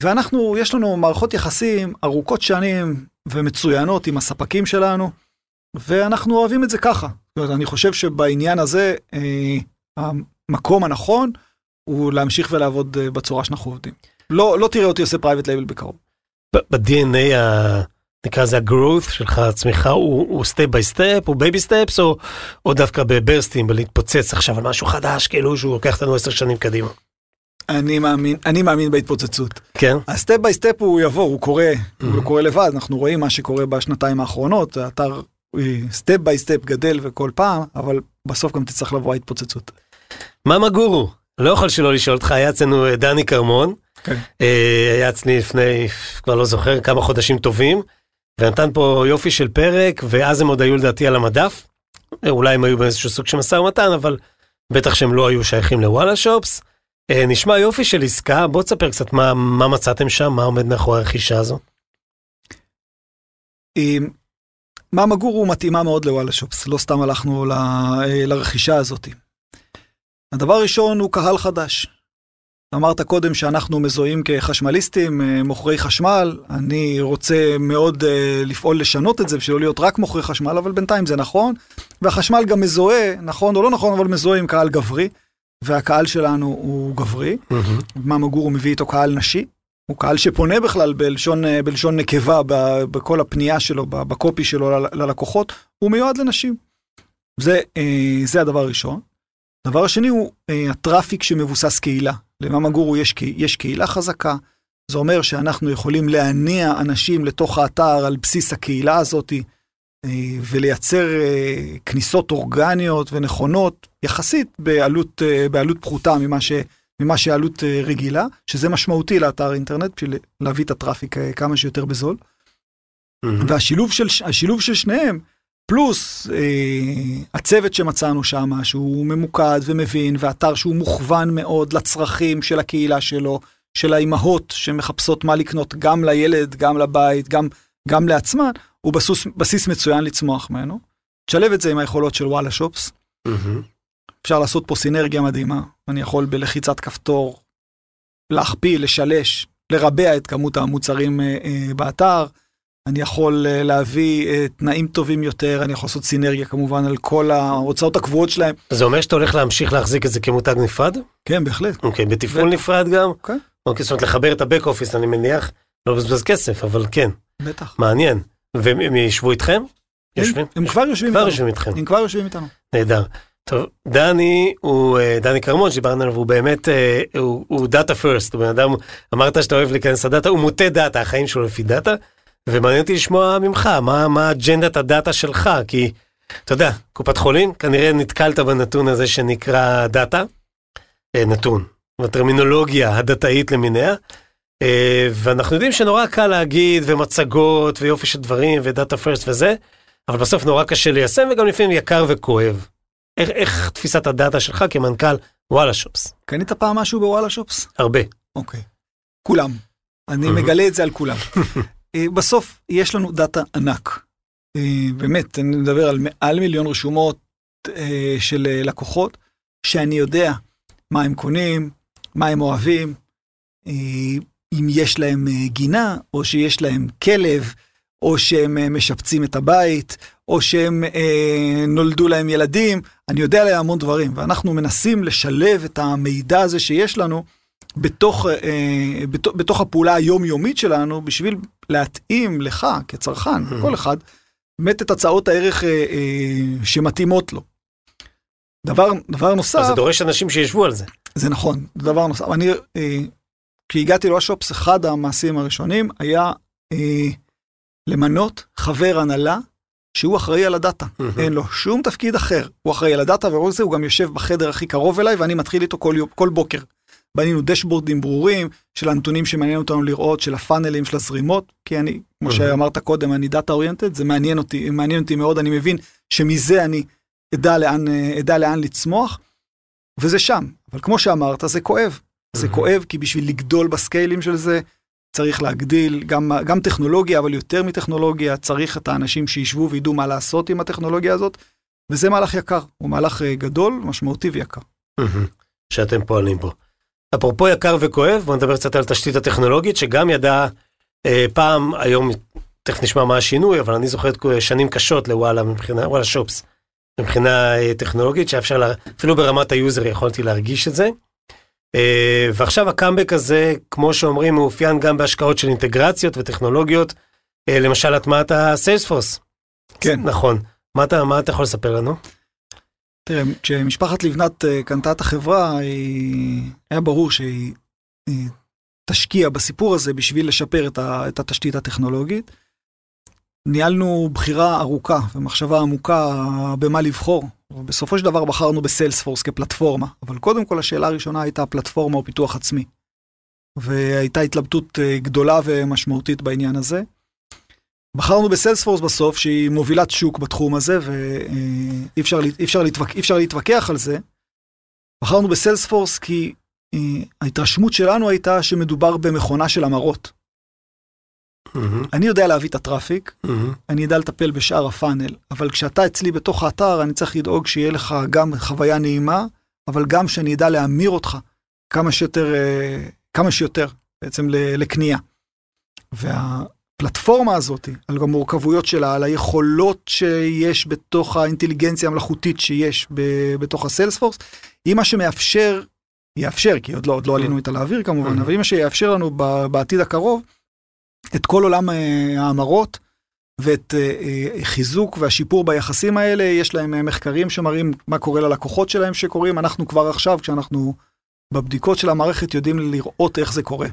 S4: ואנחנו, יש לנו מערכות יחסים ארוכות שנים ומצוינות עם הספקים שלנו, ואנחנו אוהבים את זה ככה. אני חושב שבעניין הזה, אה, המקום הנכון הוא להמשיך ולעבוד אה, בצורה שאנחנו עובדים. לא, לא תראה אותי עושה private label בקרוב.
S3: ב-DNA, ה- נקרא לזה ה-growth שלך, הצמיחה, הוא, step by step, הוא baby steps, או דווקא בברסטים, בלהתפוצץ עכשיו על משהו חדש, כאילו שהוא לוקח אותנו עשר שנים קדימה.
S4: אני מאמין, אני מאמין בהתפוצצות.
S3: כן?
S4: ה step by step הוא יבוא, הוא קורה, הוא לא קורה לבד, אנחנו רואים מה שקורה בשנתיים האחרונות, האתר step by step גדל וכל פעם, אבל בסוף גם תצטרך לבוא ההתפוצצות.
S3: מאמה גורו, לא יכול שלא לשאול אותך, היה אצלנו אה, דני כרמון,
S4: כן.
S3: אה, היה אצלי לפני, כבר לא זוכר, כמה חודשים טובים, ונתן פה יופי של פרק, ואז הם עוד היו לדעתי על המדף. אה, אולי הם היו באיזשהו סוג של משא ומתן, אבל בטח שהם לא היו שייכים לוואלה שופס. אה, נשמע יופי של עסקה, בוא תספר קצת מה, מה מצאתם שם, מה עומד מאחורי הרכישה הזו.
S4: מאמה גורו מתאימה מאוד לוואלה שופס, לא סתם הלכנו ל- אה, לרכישה הזאת. הדבר הראשון הוא קהל חדש. אמרת קודם שאנחנו מזוהים כחשמליסטים, אה, מוכרי חשמל, אני רוצה מאוד לפעול לשנות את זה בשביל לא להיות רק מוכרי חשמל, אבל בינתיים זה נכון, והחשמל גם מזוהה, נכון או לא נכון, אבל מזוהה עם קהל גברי, והקהל שלנו הוא גברי. מאמה גורו מביא איתו קהל נשי, הוא קהל שפונה בכלל בלשון, אה, בלשון נקבה בכל הפנייה שלו, בקופי שלו ללקוחות, הוא מיועד לנשים. זה, אה, זה הדבר הראשון. הדבר השני הוא אה, הטראפיק שמבוסס קהילה. למאמה גורו יש, יש קהילה חזקה, זה אומר שאנחנו יכולים להניע אנשים לתוך האתר על בסיס הקהילה הזאת, אה, ולייצר אה, כניסות אורגניות ונכונות, יחסית בעלות, אה, בעלות פחותה ממה ש... ממה שעלות אה, רגילה, שזה משמעותי לאתר אינטרנט בשביל להביא את הטראפיק אה, כמה שיותר בזול. והשילוב של, של שניהם, פלוס אה, הצוות שמצאנו שם, שהוא ממוקד ומבין, ואתר שהוא מוכוון מאוד לצרכים של הקהילה שלו, של האימהות שמחפשות מה לקנות גם לילד, גם לבית, גם, גם לעצמן, הוא בסיס, בסיס מצוין לצמוח ממנו. תשלב את זה עם היכולות של וואלה שופס, אפשר לעשות פה סינרגיה מדהימה. אני יכול בלחיצת כפתור להכפיל, לשלש, לרבע את כמות המוצרים אה, אה, באתר. אני יכול אה, להביא אה, תנאים טובים יותר, אני יכול לעשות סינרגיה כמובן על כל ההוצאות הקבועות שלהם.
S3: זה אומר שאתה הולך להמשיך להחזיק את זה כמותג נפרד?
S4: כן, בהחלט.
S3: אוקיי, בתפעול
S4: בטח.
S3: נפרד גם?
S4: כן.
S3: אוקיי, זאת אומרת לחבר את הבק אופיס, אני מניח, לא לבזבז כסף, אבל כן,
S4: בטח.
S3: מעניין. והם ישבו איתכם? יושבים?
S4: הם, כבר יושבים
S3: כבר
S4: איתנו.
S3: יושבים איתכם.
S4: הם כבר יושבים איתנו.
S3: נהדר. טוב, דני הוא, אה, דני כרמון שדיברנו עליו, הוא באמת, אה, הוא, הוא data first, הוא בן אדם, אמרת שאתה אוהב להיכנס לדאטה, הוא מוטה דאטה, החיים שלו לפי דאטה, ומעניין אותי לשמוע ממך, מה, מה אג'נדת הדאטה שלך, כי, אתה יודע, קופת חולים, כנראה נתקלת בנתון הזה שנקרא דאטה, אה, נתון, בטרמינולוגיה הדאטאית למיניה, ואנחנו יודעים שנורא קל להגיד, ומצגות, ויופי של דברים, ו data first וזה, אבל בסוף נורא קשה ליישם, וגם לפעמים יקר וכואב. איך, איך תפיסת הדאטה שלך כמנכ"ל וואלה שופס?
S4: קנית פעם משהו בוואלה שופס?
S3: הרבה.
S4: אוקיי. כולם. אני. מגלה את זה על כולם. אה, בסוף יש לנו דאטה ענק. אה, באמת, אני מדבר על מעל מיליון רשומות אה, של אה, לקוחות, שאני יודע מה הם קונים, מה הם אוהבים, אה, אם יש להם אה, גינה, או שיש להם כלב, או שהם אה, משפצים את הבית, או שהם אה, נולדו להם ילדים, אני יודע עליהם המון דברים, ואנחנו מנסים לשלב את המידע הזה שיש לנו בתוך, אה, בתוך, בתוך הפעולה היומיומית שלנו, בשביל להתאים לך כצרכן,
S3: Mhm.
S4: כל אחד, באמת את הצעות הערך אה, אה, שמתאימות לו. דבר, דבר נוסף,
S3: אז זה דורש אנשים שישבו על זה.
S4: זה נכון, דבר נוסף. אני, אה, כשהגעתי לוואשופס, אחד המעשים הראשונים היה אה, למנות חבר הנהלה שהוא אחראי על הדאטה.
S3: Mhm.
S4: אין לו שום תפקיד אחר. הוא אחראי על הדאטה, ורוב זה הוא גם יושב בחדר הכי קרוב אליי, ואני מתחיל איתו כל, יום- כל בוקר. בנינו דשבורדים ברורים של הנתונים שמעניין אותנו לראות, של הפאנלים, של הזרימות, כי אני, כמו
S3: Mhm.
S4: שאמרת קודם, אני דאטה אוריינטד, זה מעניין אותי, מעניין אותי מאוד, אני מבין שמזה אני אדע לאן, אה, אדע לאן לצמוח, וזה שם. אבל כמו שאמרת, זה כואב. זה. כואב, כי בשביל לגדול בסקיילים של זה, צריך להגדיל גם, גם טכנולוגיה, אבל יותר מטכנולוגיה, צריך את האנשים שישבו וידעו מה לעשות עם הטכנולוגיה הזאת, וזה מהלך יקר, הוא מהלך אה, גדול, משמעותי ויקר.
S3: שאתם פועלים בו. אפרופו יקר וכואב, בוא נדבר קצת על תשתית הטכנולוגית, שגם ידעה אה, פעם, היום, תכף נשמע מה השינוי, אבל אני זוכר שנים קשות לוואלה מבחינה, וואלה שופס, מבחינה אה, טכנולוגית, שאפשר, לה, אפילו ברמת ה user יכולתי להרגיש את זה. אה, ועכשיו הקאמבק הזה, כמו שאומרים, מאופיין גם בהשקעות של אינטגרציות וטכנולוגיות, אה, למשל הטמעת הסיילספורס.
S4: כן.
S3: נכון. מה אתה, מה אתה יכול לספר לנו?
S4: תראה, כשמשפחת לבנת אה, קנתה את החברה, היא... היה ברור שהיא היא תשקיע בסיפור הזה בשביל לשפר את, ה... את התשתית הטכנולוגית. ניהלנו בחירה ארוכה ומחשבה עמוקה במה לבחור. בסופו של דבר בחרנו בסיילספורס כפלטפורמה, אבל קודם כל השאלה הראשונה הייתה פלטפורמה או פיתוח עצמי. והייתה התלבטות אה, גדולה ומשמעותית בעניין הזה. בחרנו בסיילספורס בסוף, שהיא מובילת שוק בתחום הזה, ואי אפשר, אי אפשר, להתווכ... אי אפשר להתווכח על זה. בחרנו בסיילספורס כי אה, ההתרשמות שלנו הייתה שמדובר במכונה של המרות.
S3: מהמם,
S4: אני יודע להביא את הטראפיק,
S3: מהמם.
S4: אני אדע לטפל בשאר הפאנל, אבל כשאתה אצלי בתוך האתר, אני צריך לדאוג שיהיה לך גם חוויה נעימה, אבל גם שאני אדע להמיר אותך כמה שיותר, אה, כמה שיותר בעצם לקנייה. והפלטפורמה הזאת, על המורכבויות שלה, על היכולות שיש בתוך האינטליגנציה המלאכותית שיש ב- בתוך הסיילספורס, היא מה שמאפשר, יאפשר, כי עוד לא, עוד לא עלינו איתה לאוויר כמובן,
S3: Mhm.
S4: אבל היא מה שיאפשר לנו בעתיד הקרוב, את כל עולם אה, ההמרות ואת אה, אה, חיזוק והשיפור ביחסים האלה. יש להם מחקרים שמראים מה קורה ללקוחות שלהם שקורים. אנחנו כבר עכשיו, כשאנחנו בבדיקות של המערכת, יודעים לראות איך זה קורה.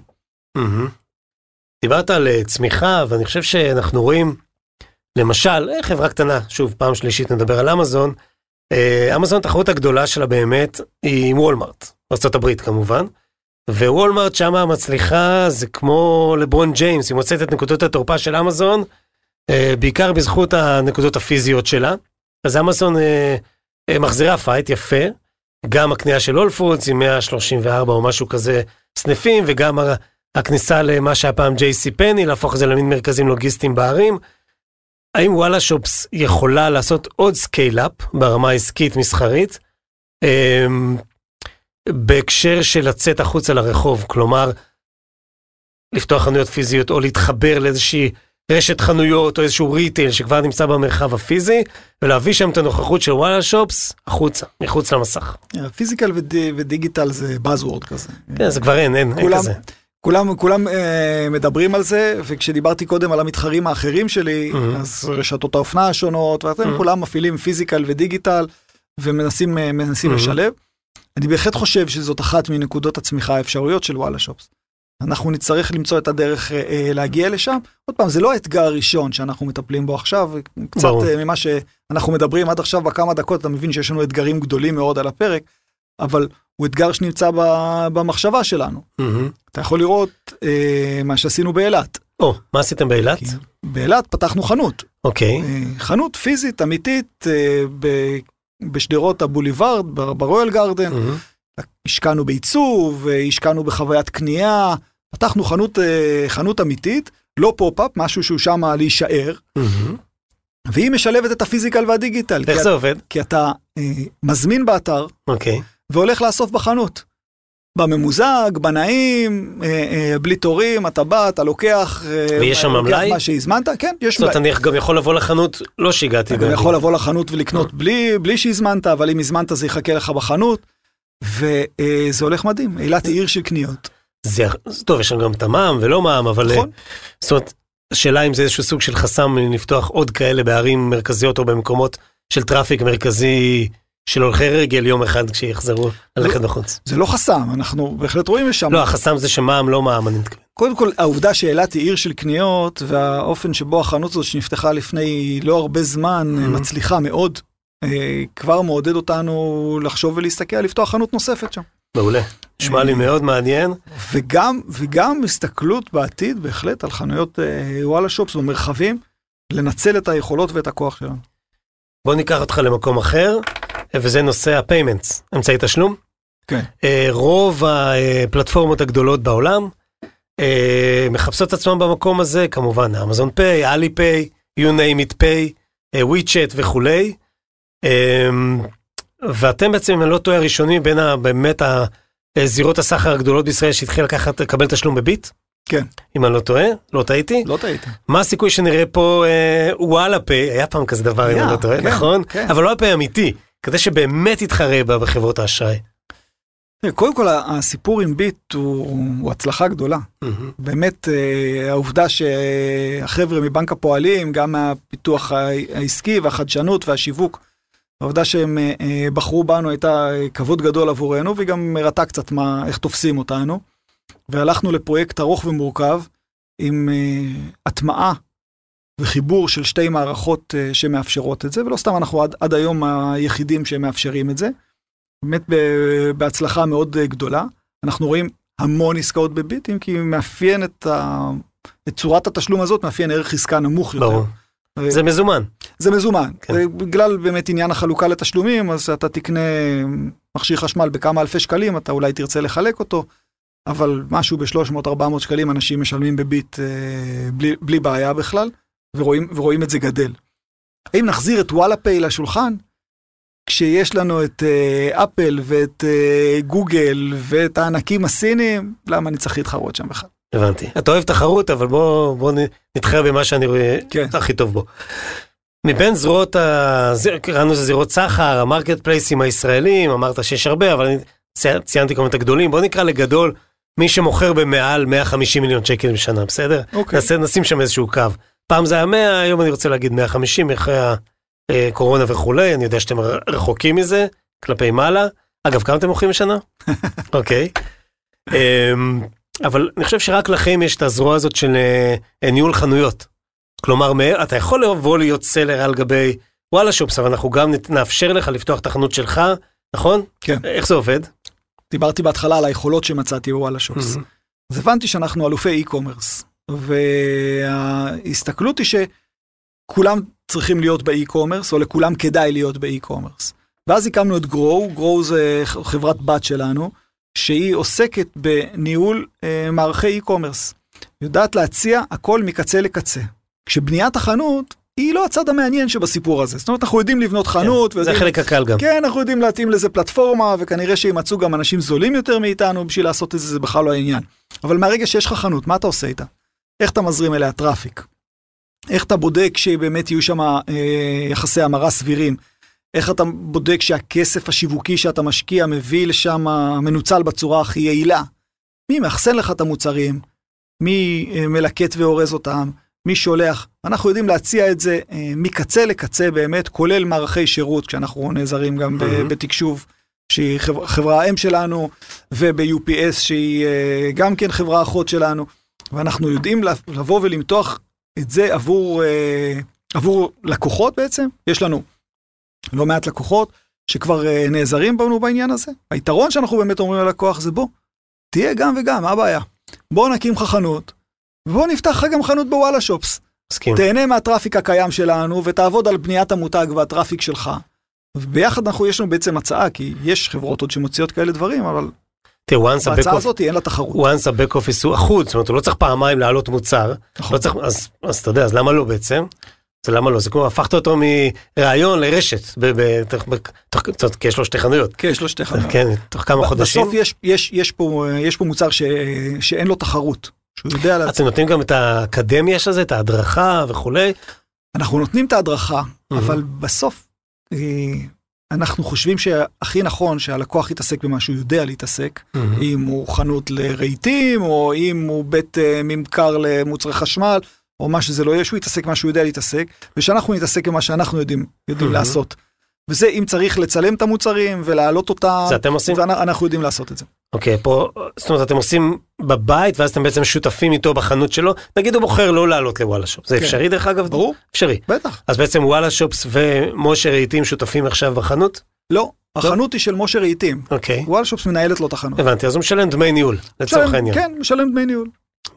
S3: דיברת על צמיחה, ואני חושב שאנחנו רואים, למשל, חברה קטנה, שוב, פעם שלישית נדבר על אמזון. אמזון, התחרות הגדולה שלה באמת היא עם וולמארט, ארה"ב כמובן. ווולמארט שמה מצליחה, זה כמו לברון ג'יימס, היא מוצאת את נקודות התורפה של אמזון, אה, בעיקר בזכות הנקודות הפיזיות שלה. אז אמזון אה, אה, מחזירה fight יפה, גם הקנייה של הול פודס עם 134 או משהו כזה סניפים, וגם הכניסה למה שהיה פעם JC פני, להפוך את זה למין מרכזים לוגיסטיים בערים. האם וואלה שופס יכולה לעשות עוד scale-up ברמה העסקית מסחרית, אמ, בהקשר של לצאת החוצה לרחוב, כלומר, לפתוח חנויות פיזיות או להתחבר לאיזושהי רשת חנויות או איזשהו retail שכבר נמצא במרחב הפיזי, ולהביא שם את הנוכחות של וואלה שופס החוצה, מחוץ למסך.
S4: physical ודי, ו digital זה buzzword כזה.
S3: כן, זה כבר אין, אין, אין כזה.
S4: כולם, כולם אה, מדברים על זה, וכשדיברתי קודם על המתחרים האחרים שלי,
S3: Mhm.
S4: אז רשתות האופנה השונות, ואתם
S3: Mhm.
S4: כולם מפעילים physical ו digital, ומנסים אה, מנסים
S3: Mhm.
S4: לשלב. אני בהחלט חושב שזאת אחת מנקודות הצמיחה האפשריות של וואלה שופס. אנחנו נצטרך למצוא את הדרך אה, אה, להגיע לשם. עוד פעם, זה לא האתגר הראשון שאנחנו מטפלים בו עכשיו, קצת. אה, ממה שאנחנו מדברים עד עכשיו בכמה דקות, אתה מבין שיש לנו אתגרים גדולים מאוד על הפרק, אבל הוא אתגר שנמצא ב- במחשבה שלנו.
S3: מהמם.
S4: אתה יכול לראות אה, מה שעשינו באילת.
S3: או, מה עשיתם באילת?
S4: כי באילת פתחנו חנות,
S3: אוקיי.
S4: אה, חנות פיזית אמיתית, אה, ב, בשדרות הבוליברד, ב- ברויאל גרדן.
S3: מהמם.
S4: השקענו בעיצוב, אה, השקענו בחוויית קנייה, פתחנו חנות, אה, חנות אמיתית, לא pop-up, משהו שהוא שם להישאר,
S3: מהמם.
S4: והיא משלבת את ה physical
S3: וה
S4: digital.
S3: איך זה עובד?
S4: כי אתה אה, מזמין באתר
S3: אוקיי.
S4: והולך לאסוף בחנות. בממוזג, בנעים, אה, אה, בלי תורים, אתה בא, אתה לוקח, אה,
S3: ויש שם מלאי?
S4: מה שהזמנת, כן, יש
S3: זאת אומרת,
S4: מלאי.
S3: אני גם יכול לבוא לחנות, לא שהגעתי.
S4: אתה גם יכול לבוא לחנות ולקנות בלי, בלי שהזמנת, אבל אם הזמנת זה יחכה לך בחנות, וזה הולך מדהים, אילת היא עיר של קניות.
S3: זה, טוב, יש שם גם את המע"מ ולא מע"מ, אבל...
S4: נכון.
S3: זאת אומרת, השאלה אם זה איזשהו סוג של חסם לפתוח עוד כאלה בערים מרכזיות או במקומות של traffic מרכזי של הולכי רגל יום אחד כשיחזרו ללכת בחוץ.
S4: זה לא חסם, אנחנו בהחלט רואים לשם.
S3: לא, החסם זה שמע"מ לא מע"מ, אני מתכוון.
S4: קודם כל, העובדה שאילת היא עיר של קניות, והאופן שבו החנות הזאת שנפתחה לפני לא הרבה זמן,
S3: Mhm.
S4: מצליחה מאוד, אה, כבר מעודד אותנו לחשוב ולהסתכל לפתוח חנות נוספת שם.
S3: מעולה. נשמע לי
S4: אה.
S3: מאוד מעניין.
S4: וגם, וגם הסתכלות בעתיד בהחלט על חנויות אה, וואלה שופס במרחבים, לנצל את היכולות ואת הכוח שלנו.
S3: בוא ניקח אותך למקום אחר, וזה נושא ה-payments, אמצעי תשלום.
S4: כן.
S3: אה, רוב הפלטפורמות הגדולות בעולם אה, מחפשות את עצמם במקום הזה, כמובן, אמזון פיי, אלי פיי, you name it pay, וויצ'ט וכולי. אה, ואתם בעצם, אם אני לא טועה, הראשונים בין ה- באמת ה- זירות הסחר הגדולות בישראל שהתחיל לקחת, לקבל תשלום בביט?
S4: כן.
S3: אם אני לא טועה, לא טעיתי.
S4: לא טעית.
S3: מה הסיכוי שנראה פה אה, וואלה פיי, היה פעם כזה דבר, אם
S4: היה,
S3: אני לא טועה,
S4: כן,
S3: נכון?
S4: כן.
S3: אבל וואלה פיי אמיתי, כזה שבאמת יתחרה בה בחברות האשראי.
S4: קודם כל, הסיפור עם ביט הוא, הוא הצלחה גדולה.
S3: מהמם.
S4: באמת, אה, העובדה שהחבר'ה מבנק הפועלים, גם מהפיתוח ה- העסקי והחדשנות והשיווק, העובדה שהם אה, אה, בחרו בנו הייתה כבוד גדול עבורנו, והיא גם הראתה קצת מה, איך תופסים אותנו. והלכנו לפרויקט ארוך ומורכב, עם הטמעה וחיבור של שתי מערכות אה, שמאפשרות את זה, ולא סתם אנחנו עד, עד היום היחידים שמאפשרים את זה. באמת בהצלחה מאוד אה, גדולה. אנחנו רואים המון עסקאות בביטים, כי מאפיין את, ה... את צורת התשלום הזאת, מאפיין ערך עסקה נמוך יותר.
S3: ברור.
S4: אה,
S3: זה מזומן.
S4: זה מזומן.
S3: כן.
S4: בגלל באמת עניין החלוקה לתשלומים, אז אתה תקנה מכשיר חשמל בכמה אלפי שקלים, אתה אולי תרצה לחלק אותו, אבל משהו ב-300-400 שקלים אנשים משלמים בביט אה, בלי, בלי בעיה בכלל, ורואים, ורואים את זה גדל. האם נחזיר את וואלה פיי לשולחן? כשיש לנו את אה, אפל ואת אה, גוגל ואת הענקים הסינים, למה אני צריך להתחרות שם בכלל?
S3: הבנתי. אתה אוהב תחרות, אבל בוא, בוא נתחרה במה שאני רואה
S4: כן.
S3: הכי טוב בו. מבין זרועות, ה... קראנו לזה זירות סחר, המרקט פלייסים הישראלים, אמרת שיש הרבה, אבל אני צי- ציינתי כמובן את הגדולים, בוא נקרא לגדול מי שמוכר במעל 150 מיליון שקל בשנה, בסדר?
S4: אוקיי.
S3: נעשה, נשים שם איזשהו קו. פעם זה היה 100, היום אני רוצה להגיד 150 אחרי הקורונה וכולי, אני יודע שאתם רחוקים מזה, כלפי מעלה. אגב, כמה אתם מוכרים בשנה? אוקיי. אמ, אבל אני חושב שרק לכם יש את הזרוע הזאת של אה, ניהול חנויות. כלומר, אתה יכול לבוא להיות סלר על גבי וואלה שופס, אבל אנחנו גם נאפשר לך לפתוח את החנות שלך, נכון?
S4: כן.
S3: איך זה עובד?
S4: דיברתי בהתחלה על היכולות שמצאתי בוואלה שופס. אז הבנתי שאנחנו אלופי e-commerce, וההסתכלות היא שכולם צריכים להיות באי-קומרס, או לכולם כדאי להיות באי-קומרס. ואז הקמנו את גרו, גרו זה חברת בת שלנו, שהיא עוסקת בניהול אה, מערכי e-commerce. יודעת להציע הכל מקצה לקצה. כשבניית החנות היא לא הצד המעניין שבסיפור הזה. זאת אומרת, אנחנו יודעים לבנות חנות,
S3: כן, זה
S4: ויודעים-
S3: החלק הקל גם.
S4: כן, אנחנו יודעים להתאים לזה פלטפורמה, וכנראה שימצאו גם אנשים זולים יותר מאיתנו, בשביל לעשות את זה, זה בכלל לא העניין. אבל מהרגע שיש לך חנות, מה אתה עושה איתה? איך אתה מזרים אליה traffic? איך אתה בודק שבאמת יהיו שם אה, יחסי המרה סבירים? איך אתה בודק שהכסף השיווקי שאתה משקיע מביא לשם מנוצל בצורה הכי יעילה? מי מאחסן לך את המוצרים? מי אה, מלקט ואורז אותם? מי שולח? אנחנו יודעים להציע את זה אה, מקצה לקצה באמת, כולל מערכי שירות, כשאנחנו נעזרים גם
S3: מהמם.
S4: בתקשוב, שהיא חבר- חברה האם שלנו, וב-UPS שהיא אה, גם כן חברה אחות שלנו, ואנחנו יודעים לב- לבוא ולמתוח את זה עבור, אה, עבור לקוחות בעצם. יש לנו לא מעט לקוחות שכבר אה, נעזרים בנו בעניין הזה. היתרון שאנחנו באמת אומרים ללקוח זה בוא, תהיה גם וגם, מה הבעיה? בוא נקים לך חנות, ובוא נפתח לך גם חנות בוואלה שופס.
S3: מסכים.
S4: תהנה מהטראפיק הקיים שלנו ותעבוד על בניית המותג והטראפיק שלך. וביחד אנחנו, יש לנו בעצם הצעה, כי יש חברות עוד שמוציאות כאלה דברים, אבל בהצעה הזאת אין לה תחרות.
S3: once ה-back office הוא אחוד, זאת אומרת, הוא לא צריך פעמיים להעלות מוצר.
S4: נכון.
S3: לא צריך, אז, אז אתה יודע, אז למה לא בעצם? זה למה לא? זה כמו הפכת אותו מרעיון לרשת, כי יש לו שתי חנויות.
S4: כן, יש לו שתי חנויות.
S3: כן, תוך כמה חודשים.
S4: בסוף יש, יש, יש, פה, יש פה מוצר ש, שאין לו תחרות. שהוא יודע,
S3: אתם נותנים גם את האקדמיה של זה, את ההדרכה וכולי.
S4: אנחנו נותנים את ההדרכה,
S3: Mhm.
S4: אבל בסוף אה, אנחנו חושבים שהכי נכון שהלקוח יתעסק במה שהוא יודע להתעסק, אם הוא חנות לרהיטים, או אם הוא בית אה, ממכר למוצרי חשמל, או מה שזה לא יהיה, שהוא יתעסק במה שהוא יודע להתעסק, ושאנחנו נתעסק במה שאנחנו יודעים, יודעים
S3: Mhm.
S4: לעשות. וזה אם צריך לצלם את המוצרים ולהעלות אותם,
S3: זה אתם עושים?
S4: אנחנו יודעים לעשות את זה.
S3: אוקיי, פה, זאת אומרת, אתם עושים בבית, ואז אתם בעצם שותפים איתו בחנות שלו. נגיד הוא בוחר לא לעלות לוואלה שופ. זה
S4: כן.
S3: אפשרי דרך אגב?
S4: ברור,
S3: אפשרי.
S4: בטח.
S3: אז בעצם וואלה שופס ומשה רהיטים שותפים עכשיו בחנות?
S4: לא, החנות היא של משה רהיטים.
S3: אוקיי,
S4: וואלשופס מנהלת לו את החנות.
S3: הבנתי, אז הוא משלם דמי ניהול, לצורך העניין.
S4: כן, משלם דמי ניהול.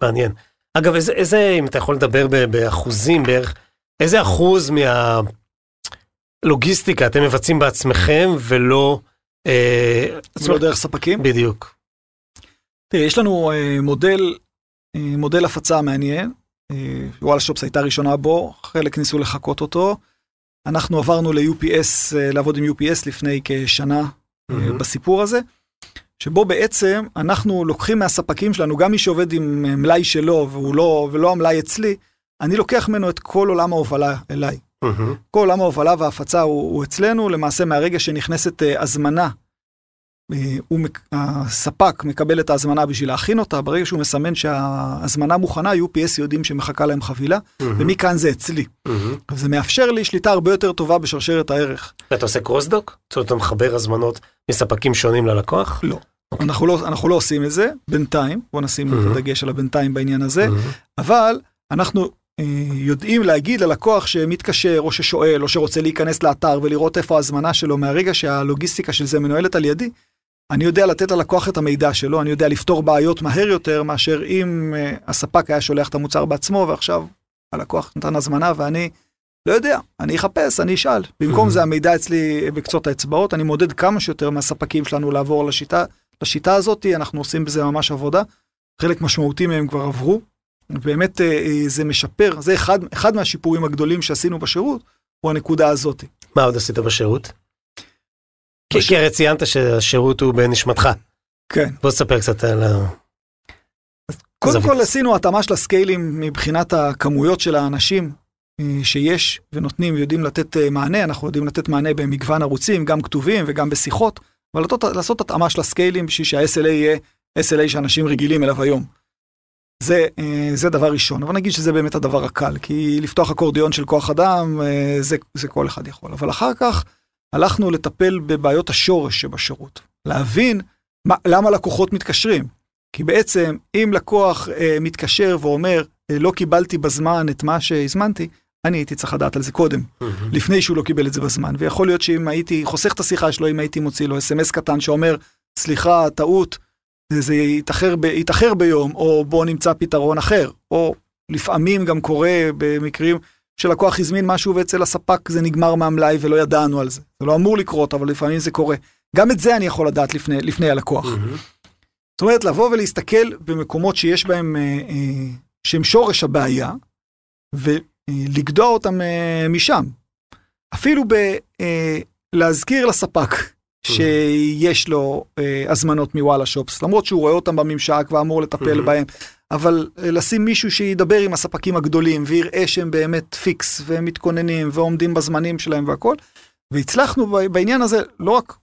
S3: מעניין. אגב, איזה, איזה, אם אתה יכול לדבר ב- באחוזים בערך, איזה אחוז מהלוגיסטיקה אתם מבצעים בעצמכם ולא... אה,
S4: זה לא דרך ספקים.
S3: בדיוק.
S4: תראה, יש לנו אה, מודל, אה, מודל הפצה מעניין. וואלה שופס הייתה ראשונה בו, חלק ניסו לחקות אותו. אנחנו עברנו ל-UPS, לעבוד עם UPS לפני כשנה. בסיפור הזה, שבו בעצם אנחנו לוקחים מהספקים שלנו, גם מי שעובד עם מלאי שלו והוא לא, ולא המלאי אצלי, אני לוקח ממנו את כל עולם ההובלה אליי. כל עולם ההובלה וההפצה הוא, הוא אצלנו, למעשה מהרגע שנכנסת אה, הזמנה, אה, הוא, הספק מקבל את ההזמנה בשביל להכין אותה, ברגע שהוא מסמן שההזמנה מוכנה, UPS יודעים שמחכה להם חבילה. ומכאן זה אצלי. זה מאפשר לי שליטה הרבה יותר טובה בשרשרת הערך.
S3: ואתה עושה קרוסדוק? זאת אומרת, אתה מחבר הזמנות מספקים שונים ללקוח?
S4: לא. אנחנו לא, אנחנו לא עושים את זה, בינתיים, בוא נשים את
S3: Mhm.
S4: הדגש על הבינתיים בעניין הזה,
S3: מהמם.
S4: אבל אנחנו יודעים להגיד ללקוח שמתקשר או ששואל או שרוצה להיכנס לאתר ולראות איפה ההזמנה שלו מהרגע שהלוגיסטיקה של זה מנוהלת על ידי. אני יודע לתת ללקוח את המידע שלו, אני יודע לפתור בעיות מהר יותר מאשר אם אה, הספק היה שולח את המוצר בעצמו ועכשיו הלקוח נתן הזמנה ואני לא יודע, אני אחפש, אני אשאל. במקום
S3: Mhm.
S4: זה המידע אצלי בקצות האצבעות, אני מודד כמה שיותר מהספקים שלנו לעבור לשיטה, לשיטה הזאת, אנחנו עושים בזה ממש עבודה. חלק משמעותי מהם כבר עברו. באמת אה, אה, זה משפר, זה אחד, אחד מהשיפורים הגדולים שעשינו בשירות, הוא הנקודה הזאת.
S3: מה עוד עשית בשירות? כי
S4: בש-
S3: כי הרי ציינת שהשירות הוא בנשמתך.
S4: כן.
S3: בוא תספר קצת על ה...
S4: קודם
S3: זווית.
S4: כל עשינו התאמה של הסקיילים מבחינת הכמויות של האנשים אה, שיש ונותנים ויודעים לתת מענה, אנחנו יודעים לתת מענה במגוון ערוצים, גם כתובים וגם בשיחות, אבל לעשות, לעשות התאמה של הסקיילים בשביל שה-SLA יהיה SLA שאנשים רגילים אליו היום. זה, אה, זה דבר ראשון, אבל נגיד שזה באמת הדבר הקל, כי לפתוח אקורדיון של כוח אדם, אה, זה, זה כל אחד יכול. אבל אחר כך הלכנו לטפל בבעיות השורש שבשירות, להבין מה, למה לקוחות מתקשרים. כי בעצם אם לקוח אה, מתקשר ואומר, אה, לא קיבלתי בזמן את מה שהזמנתי, אני הייתי צריך לדעת על זה קודם. לפני שהוא לא קיבל את זה בזמן. ויכול להיות שאם הייתי חוסך את השיחה שלו, אם הייתי מוציא לו אס.אם.אס קטן שאומר, סליחה, טעות, זה, יתאחר, ב, יתאחר ביום, או בוא נמצא פתרון אחר. או לפעמים גם קורה במקרים שלקוח הזמין משהו ואצל הספק זה נגמר מהמלאי ולא ידענו על זה. זה לא אמור לקרות, אבל לפעמים זה קורה. גם את זה אני יכול לדעת לפני, לפני הלקוח.
S3: מהמם.
S4: זאת אומרת, לבוא ולהסתכל במקומות שיש בהם, אה, אה, שהם שורש הבעיה, ולגדוע אותם אה, משם. אפילו בלהזכיר לספק שיש לו אה, הזמנות מוואלה שופס, למרות שהוא רואה אותם בממשק ואמור לטפל. בהם, אבל אה, לשים מישהו שידבר עם הספקים הגדולים ויראה שהם באמת פיקס והם מתכוננים ועומדים בזמנים שלהם והכל. והצלחנו בעניין הזה לא רק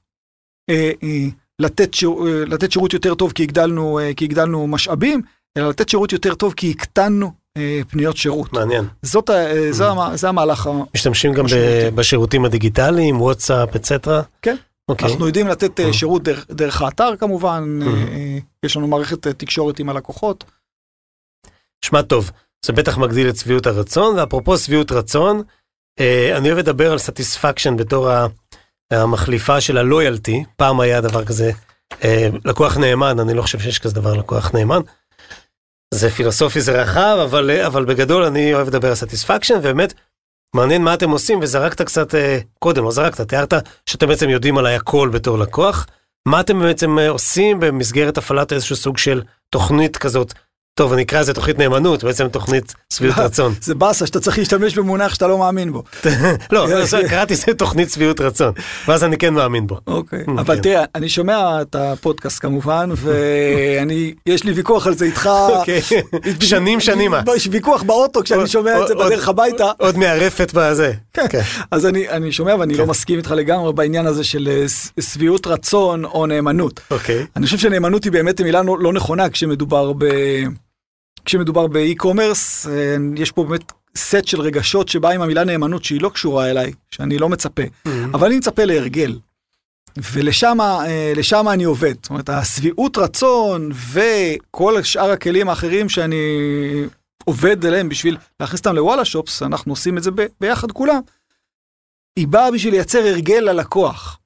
S4: אה, אה, לתת, שיר, אה, לתת שירות יותר טוב כי הגדלנו, אה, כי הגדלנו משאבים, אלא לתת שירות יותר טוב כי הקטנו אה, פניות שירות.
S3: מעניין.
S4: זאת, ה- אה, זה, המ- זה המהלך. ה-
S3: משתמשים גם ב-. בשירותים הדיגיטליים, וואטסאפ, אצטרה?
S4: כן.
S3: אוקיי.
S4: אנחנו יודעים לתת אה,
S3: Mhm.
S4: שירות דרך, דרך האתר כמובן, אה,
S3: Mhm.
S4: אה, יש לנו מערכת אה, תקשורת עם הלקוחות.
S3: שמע טוב, זה בטח מגדיל את שביעות הרצון, ואפרופו שביעות רצון, אה, אני אוהב לדבר על satisfaction בתור המחליפה של ה loyalty, פעם היה דבר כזה, אה, לקוח נאמן, אני לא חושב שיש כזה דבר לקוח נאמן. זה פילוסופי, זה רחב, אבל, אה, אבל בגדול אני אוהב לדבר על satisfaction, ובאמת, מעניין מה אתם עושים, וזרקת קצת אה, קודם, לא זרקת, תיארת שאתם בעצם יודעים עליי הכל בתור לקוח. מה אתם בעצם אה, עושים במסגרת הפעלת איזשהו סוג של תוכנית כזאת טוב, אני אקרא לזה תוכנית נאמנות, בעצם תוכנית שביעות רצון.
S4: זה באסה שאתה צריך להשתמש במונח שאתה לא מאמין בו.
S3: לא, קראתי זה תוכנית שביעות רצון, ואז אני כן מאמין בו.
S4: אוקיי, mm, אבל כן. תראה, אני שומע את הפודקאסט כמובן, ואני, יש לי ויכוח על זה איתך.
S3: אוקיי, שנים שנימה.
S4: יש ויכוח באוטו כשאני שומע את זה בדרך הביתה.
S3: עוד מערפת בזה.
S4: כן, כן. אז אני שומע ואני לא מסכים איתך לגמרי בעניין הזה של אה, שביעות רצון או נאמנות.
S3: אוקיי.
S4: אני חושב שנאמנות היא באמת מילה לא, לא נכונה כשמדובר ב... כשמדובר באי-קומרס, אה, יש פה באמת סט של רגשות שבא עם המילה נאמנות שהיא לא קשורה אליי, שאני לא מצפה, mm-hmm. אבל אני מצפה להרגל. ולשם אה, אני עובד. זאת אומרת, השביעות רצון וכל שאר הכלים האחרים שאני עובד עליהם בשביל להכניס אותם לוואלה שופס, אנחנו עושים את זה ב- ביחד כולם. היא באה בשביל לייצר הרגל ללקוח.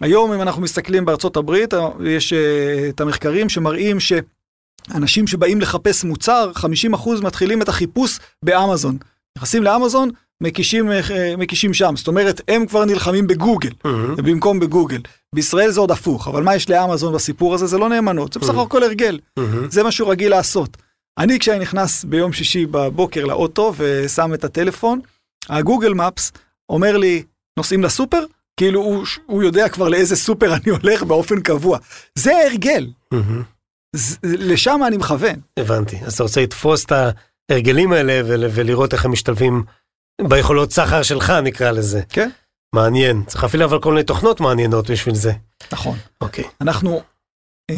S4: היום אם אנחנו מסתכלים בארצות הברית, יש uh, את המחקרים שמראים ש... אנשים שבאים לחפש מוצר, 50% מתחילים את החיפוש באמזון. נכנסים לאמזון, מקישים, אה, מקישים שם. זאת אומרת, הם כבר נלחמים בגוגל, mm-hmm. במקום בגוגל. בישראל זה עוד הפוך, אבל מה יש לאמזון בסיפור הזה? זה לא נאמנות, זה בסך הכל הרגל. Mm-hmm. זה מה שהוא רגיל לעשות. אני, כשאני נכנס ביום שישי בבוקר לאוטו ושם את הטלפון, הגוגל מפס אומר לי, נוסעים לסופר? כאילו הוא, הוא יודע כבר לאיזה סופר אני הולך באופן קבוע. זה הרגל. Mm-hmm. לשם אני מכוון.
S3: הבנתי, אז אתה רוצה לתפוס את ההרגלים האלה ולראות איך הם משתלבים ביכולות סחר שלך נקרא לזה.
S4: כן.
S3: מעניין, צריך להפעיל אבל כל מיני תוכנות מעניינות בשביל זה.
S4: נכון.
S3: אוקיי.
S4: אנחנו, אה,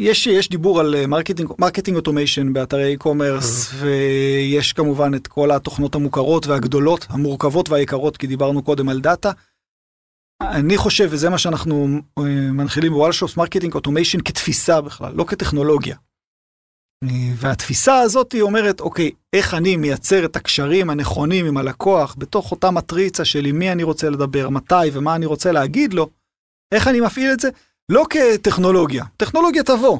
S4: יש, יש דיבור על marketing, marketing automation באתרי e-commerce, ויש כמובן את כל התוכנות המוכרות והגדולות, המורכבות והיקרות, כי דיברנו קודם על דאטה. אני חושב, וזה מה שאנחנו אה, מנחילים בוואלה שופס, marketing automation כתפיסה בכלל, לא כטכנולוגיה. אה, והתפיסה הזאת היא אומרת, אוקיי, איך אני מייצר את הקשרים הנכונים עם הלקוח בתוך אותה מטריצה של עם מי אני רוצה לדבר, מתי ומה אני רוצה להגיד לו, איך אני מפעיל את זה? לא כטכנולוגיה, טכנולוגיה תבוא.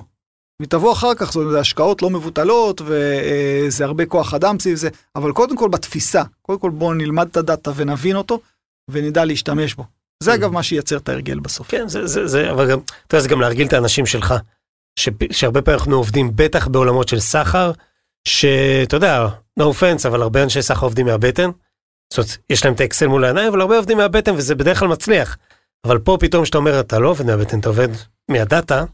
S4: היא תבוא אחר כך, זאת אומרת, השקעות לא מבוטלות וזה אה, הרבה כוח אדם סביב זה, אבל קודם כל בתפיסה, קודם כל בואו נלמד את הדאטה ונבין אותו ונדע להשתמש בו. זה אגב מה שייצר את ההרגל בסוף.
S3: כן, זה, זה, זה, אבל גם, אתה יודע, זה גם להרגיל את האנשים שלך, ש, שהרבה פעמים אנחנו עובדים, בטח בעולמות של סחר, שאתה יודע, no offense, אבל הרבה אנשי סחר עובדים מהבטן. זאת אומרת, יש להם את האקסל מול העיניים, אבל הרבה עובדים מהבטן, וזה בדרך כלל מצליח. אבל פה פתאום שאתה אומר, אתה לא עובד מהבטן, אתה עובד מהדאטה,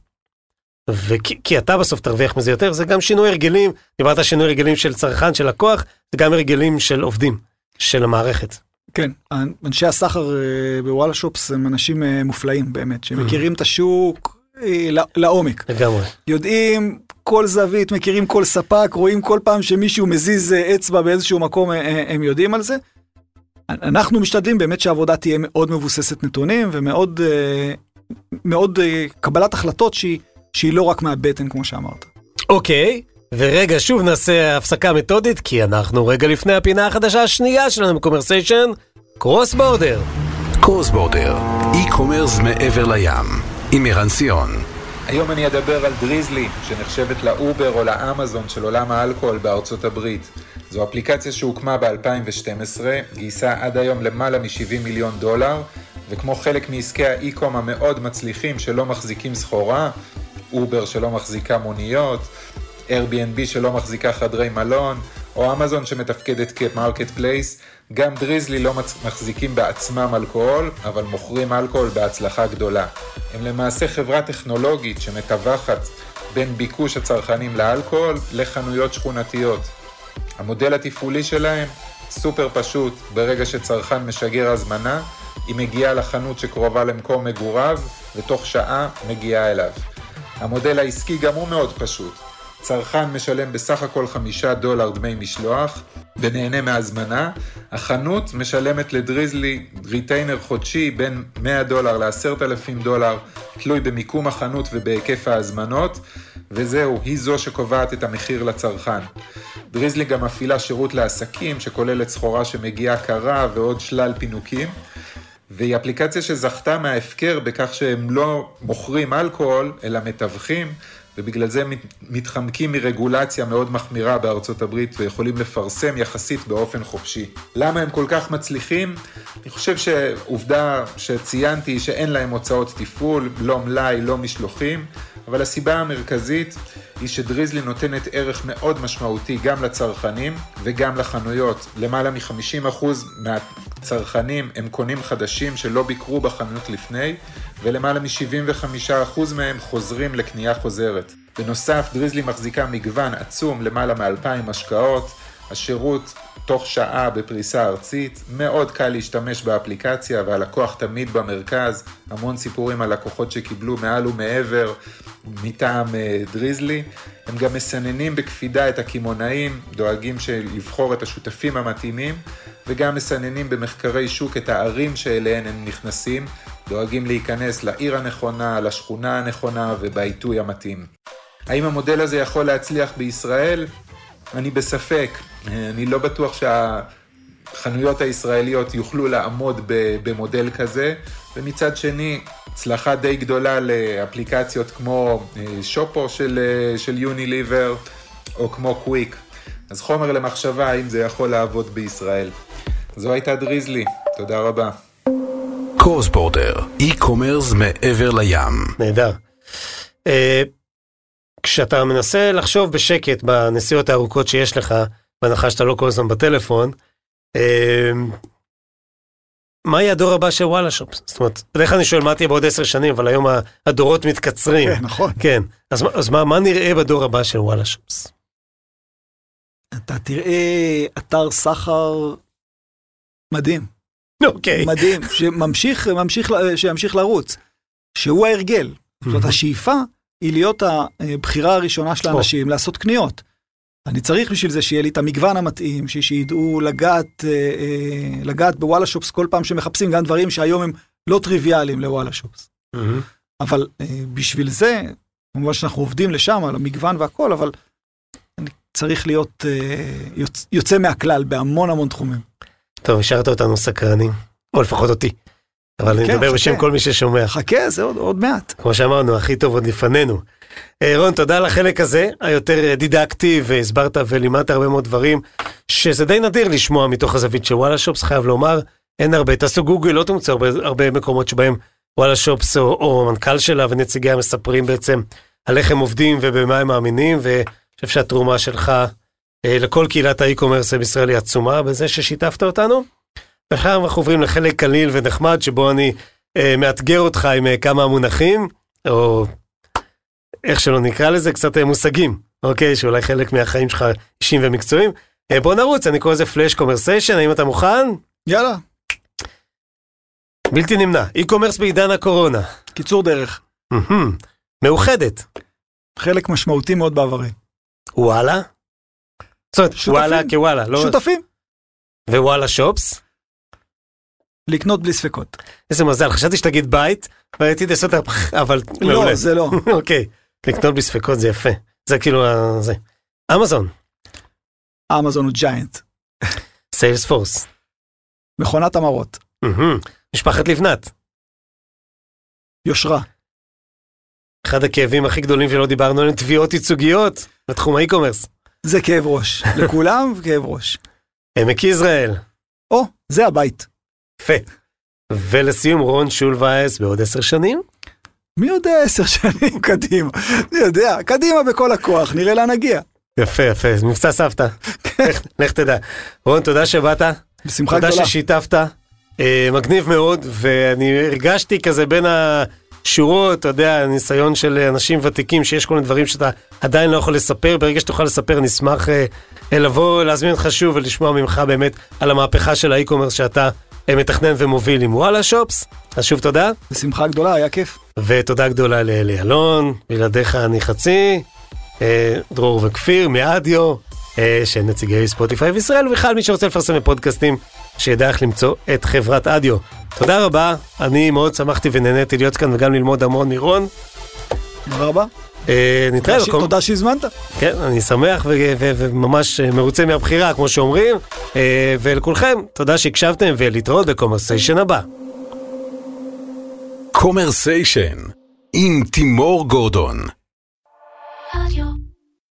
S3: וכי אתה בסוף תרוויח מזה יותר, זה גם שינוי הרגלים, דיברת שינוי הרגלים של צרכן, של לקוח, זה גם הרגלים של עובדים, של המערכת.
S4: כן, אנשי הסחר אה, בוואלה שופס הם אנשים אה, מופלאים באמת, שמכירים את השוק אה, לעומק.
S3: לגמרי.
S4: יודעים כל זווית, מכירים כל ספק, רואים כל פעם שמישהו מזיז אצבע באיזשהו מקום, הם יודעים על זה. אנחנו משתדלים באמת שהעבודה תהיה מאוד מבוססת נתונים ומאוד מאוד קבלת החלטות שהיא, שהיא לא רק מהבטן כמו שאמרת.
S3: אוקיי, ורגע, שוב נעשה הפסקה מתודית, כי אנחנו רגע לפני הפינה החדשה השנייה שלנו ב Commersation, cross
S2: border. cross border, e-commerce מעבר לים, עם ערן סיון.
S5: היום אני אדבר על Drizly, שנחשבת לאובר או לאמזון של עולם האלכוהול בארצות הברית. זו אפליקציה שהוקמה ב-2012, גייסה עד היום למעלה מ-70 מיליון דולר, וכמו חלק מעסקי ה e-com המאוד מצליחים שלא מחזיקים סחורה, אובר שלא מחזיקה מוניות, Airbnb שלא מחזיקה חדרי מלון, או אמזון שמתפקדת כ marketplace, גם Drizly לא מחזיקים בעצמם אלכוהול, אבל מוכרים אלכוהול בהצלחה גדולה. הם למעשה חברה טכנולוגית שמתווכת בין ביקוש הצרכנים לאלכוהול לחנויות שכונתיות. המודל התפעולי שלהם סופר פשוט, ברגע שצרכן משגר הזמנה, היא מגיעה לחנות שקרובה למקום מגוריו, ותוך שעה מגיעה אליו. המודל העסקי גם הוא מאוד פשוט. צרכן משלם בסך הכל חמישה דולר דמי משלוח ונהנה מהזמנה. החנות משלמת ל Drizly ריטיינר חודשי בין 100 דולר ל-10,000 דולר, תלוי במיקום החנות ובהיקף ההזמנות, וזהו, היא זו שקובעת את המחיר לצרכן. Drizly גם מפעילה שירות לעסקים שכוללת סחורה שמגיעה קרה ועוד שלל פינוקים. והיא אפליקציה שזכתה מההפקר בכך שהם לא מוכרים אלכוהול, אלא מתווכים, ובגלל זה מתחמקים מרגולציה מאוד מחמירה בארצות הברית ויכולים לפרסם יחסית באופן חופשי. למה הם כל כך מצליחים? אני חושב שעובדה שציינתי שאין להם הוצאות תפעול, לא מלאי, לא משלוחים, אבל הסיבה המרכזית היא שדריזלי נותנת ערך מאוד משמעותי גם לצרכנים וגם לחנויות. למעלה מ-50% מהצרכנים הם קונים חדשים שלא ביקרו בחנות לפני, ולמעלה מ-75% מהם חוזרים לקנייה חוזרת. בנוסף, דריזלי מחזיקה מגוון עצום למעלה מ-2,000 השקעות, השירות תוך שעה בפריסה ארצית, מאוד קל להשתמש באפליקציה והלקוח תמיד במרכז, המון סיפורים על לקוחות שקיבלו מעל ומעבר מטעם אה, דריזלי. הם גם מסננים בקפידה את הקמעונאים, דואגים לבחור את השותפים המתאימים, וגם מסננים במחקרי שוק את הערים שאליהן הם נכנסים, דואגים להיכנס לעיר הנכונה, לשכונה הנכונה ובעיתוי המתאים. האם המודל הזה יכול להצליח בישראל? אני בספק. אני לא בטוח שהחנויות הישראליות יוכלו לעמוד במודל כזה, ומצד שני, הצלחה די גדולה לאפליקציות כמו אה, שופו של, אה, של יוניליבר, או כמו קוויק. אז חומר למחשבה האם זה יכול לעבוד בישראל. זו הייתה דריזלי, תודה רבה.
S2: קורס בורדר, e-commerce מעבר לים.
S3: נהדר. כשאתה מנסה לחשוב בשקט בנסיעות הארוכות שיש לך, בהנחה שאתה לא כל הזמן בטלפון, uh, מה יהיה הדור הבא של וואלה שופס? זאת אומרת, בדרך כלל אני שואל מה תהיה בעוד עשר שנים, אבל היום הדורות מתקצרים.
S4: כן, נכון.
S3: כן, אז, אז מה, מה נראה בדור הבא של וואלה שופס?
S4: אתה תראה אתר סחר מדהים.
S3: אוקיי.
S4: מדהים, שממשיך, ממשיך, שימשיך לרוץ, שהוא ההרגל. זאת אומרת, השאיפה היא להיות הבחירה הראשונה של האנשים לעשות קניות. אני צריך בשביל זה שיהיה לי את המגוון המתאים, שידעו לגעת, אה, אה, לגעת בוואלה שופס כל פעם שמחפשים גם דברים שהיום הם לא טריוויאליים לוואלה שופס. אבל אה, בשביל זה, כמובן שאנחנו עובדים לשם, על המגוון והכל, אבל אני צריך להיות יוצא מהכלל בהמון המון תחומים.
S3: טוב, השארת אותנו סקרנים, או לפחות אותי. אבל אני מדבר בשם כל מי ששומע.
S4: חכה, זה עוד, עוד מעט.
S3: כמו שאמרנו, הכי טוב עוד לפנינו. אה, רון, תודה על החלק הזה, היותר דידקטי, והסברת ולימדת הרבה מאוד דברים, שזה די נדיר לשמוע מתוך הזווית של וואלה שופס, חייב לומר, אין הרבה, תעשו גוגל, לא תמצאו הרבה, הרבה מקומות שבהם וואלה שופס או, או המנכ"ל שלה ונציגיה מספרים בעצם על איך הם עובדים ובמה הם מאמינים, ואני חושב שהתרומה שלך אה, לכל קהילת האי-קומרס בישראל היא עצומה בזה ששיתפת אותנו. ועכשיו אנחנו עוברים לחלק קליל ונחמד שבו אני אה, מאתגר אותך עם אה, כמה מונחים, או איך שלא נקרא לזה, קצת אה, מושגים, אוקיי? שאולי חלק מהחיים שלך אישיים ומקצועיים. אה, בוא נרוץ, אני קורא לזה flash Commersation, האם אתה מוכן?
S4: יאללה.
S3: בלתי נמנע, e-commerce בעידן הקורונה.
S4: קיצור דרך.
S3: מאוחדת.
S4: חלק משמעותי מאוד בעברי.
S3: וואלה? זאת אומרת, וואלה כוואלה, לא...
S4: שותפים.
S3: וואלה שופס?
S4: לקנות בלי ספקות.
S3: איזה מזל, חשבתי שתגיד בית, ורציתי לעשות את אבל
S4: לא, זה לא.
S3: אוקיי, לקנות בלי ספקות זה יפה. זה כאילו, זה. אמזון.
S4: אמזון הוא ג'יינט.
S3: סיילס פורס.
S4: מכונת המרות.
S3: משפחת לבנת.
S4: יושרה.
S3: אחד הכאבים הכי גדולים שלא דיברנו עליהם, תביעות ייצוגיות בתחום האי-קומרס.
S4: זה כאב ראש, לכולם כאב ראש.
S3: עמק יזרעאל.
S4: או, זה הבית.
S3: יפה. ולסיום רון שול וייס בעוד עשר שנים?
S4: מי יודע עשר שנים קדימה? אני יודע, קדימה בכל הכוח, נראה לאן נגיע.
S3: יפה, יפה, מבצע סבתא. לך תדע. רון, תודה שבאת.
S4: בשמחה גדולה.
S3: תודה ששיתפת. אה, מגניב מאוד, ואני הרגשתי כזה בין השורות, אתה יודע, ניסיון של אנשים ותיקים, שיש כל מיני דברים שאתה עדיין לא יכול לספר. ברגע שתוכל לספר, נשמח אה, לבוא, להזמין אותך שוב ולשמוע ממך באמת על המהפכה של האי-קומרס שאתה מתכנן ומוביל עם וואלה שופס. אז שוב תודה.
S4: בשמחה גדולה, היה כיף.
S3: ותודה גדולה לאלי אלון, בלעדיך אני חצי, אה, דרור וכפיר מאדיו, אה, של נציגי ספוטיפיי וישראל, ובכלל מי שרוצה לפרסם בפודקאסטים, שידע איך למצוא את חברת אדיו. תודה רבה, אני מאוד שמחתי ונהניתי להיות כאן וגם ללמוד המון מרון.
S4: תודה רבה.
S3: אה, נתראה
S4: במקום. תודה שהזמנת.
S3: כן, אני שמח וממש מרוצה מהבחירה, כמו שאומרים. אה, ולכולכם, תודה שהקשבתם ולהתראות ב Commersation הבא.
S2: Commersation עם תימור גורדון
S6: רדיו.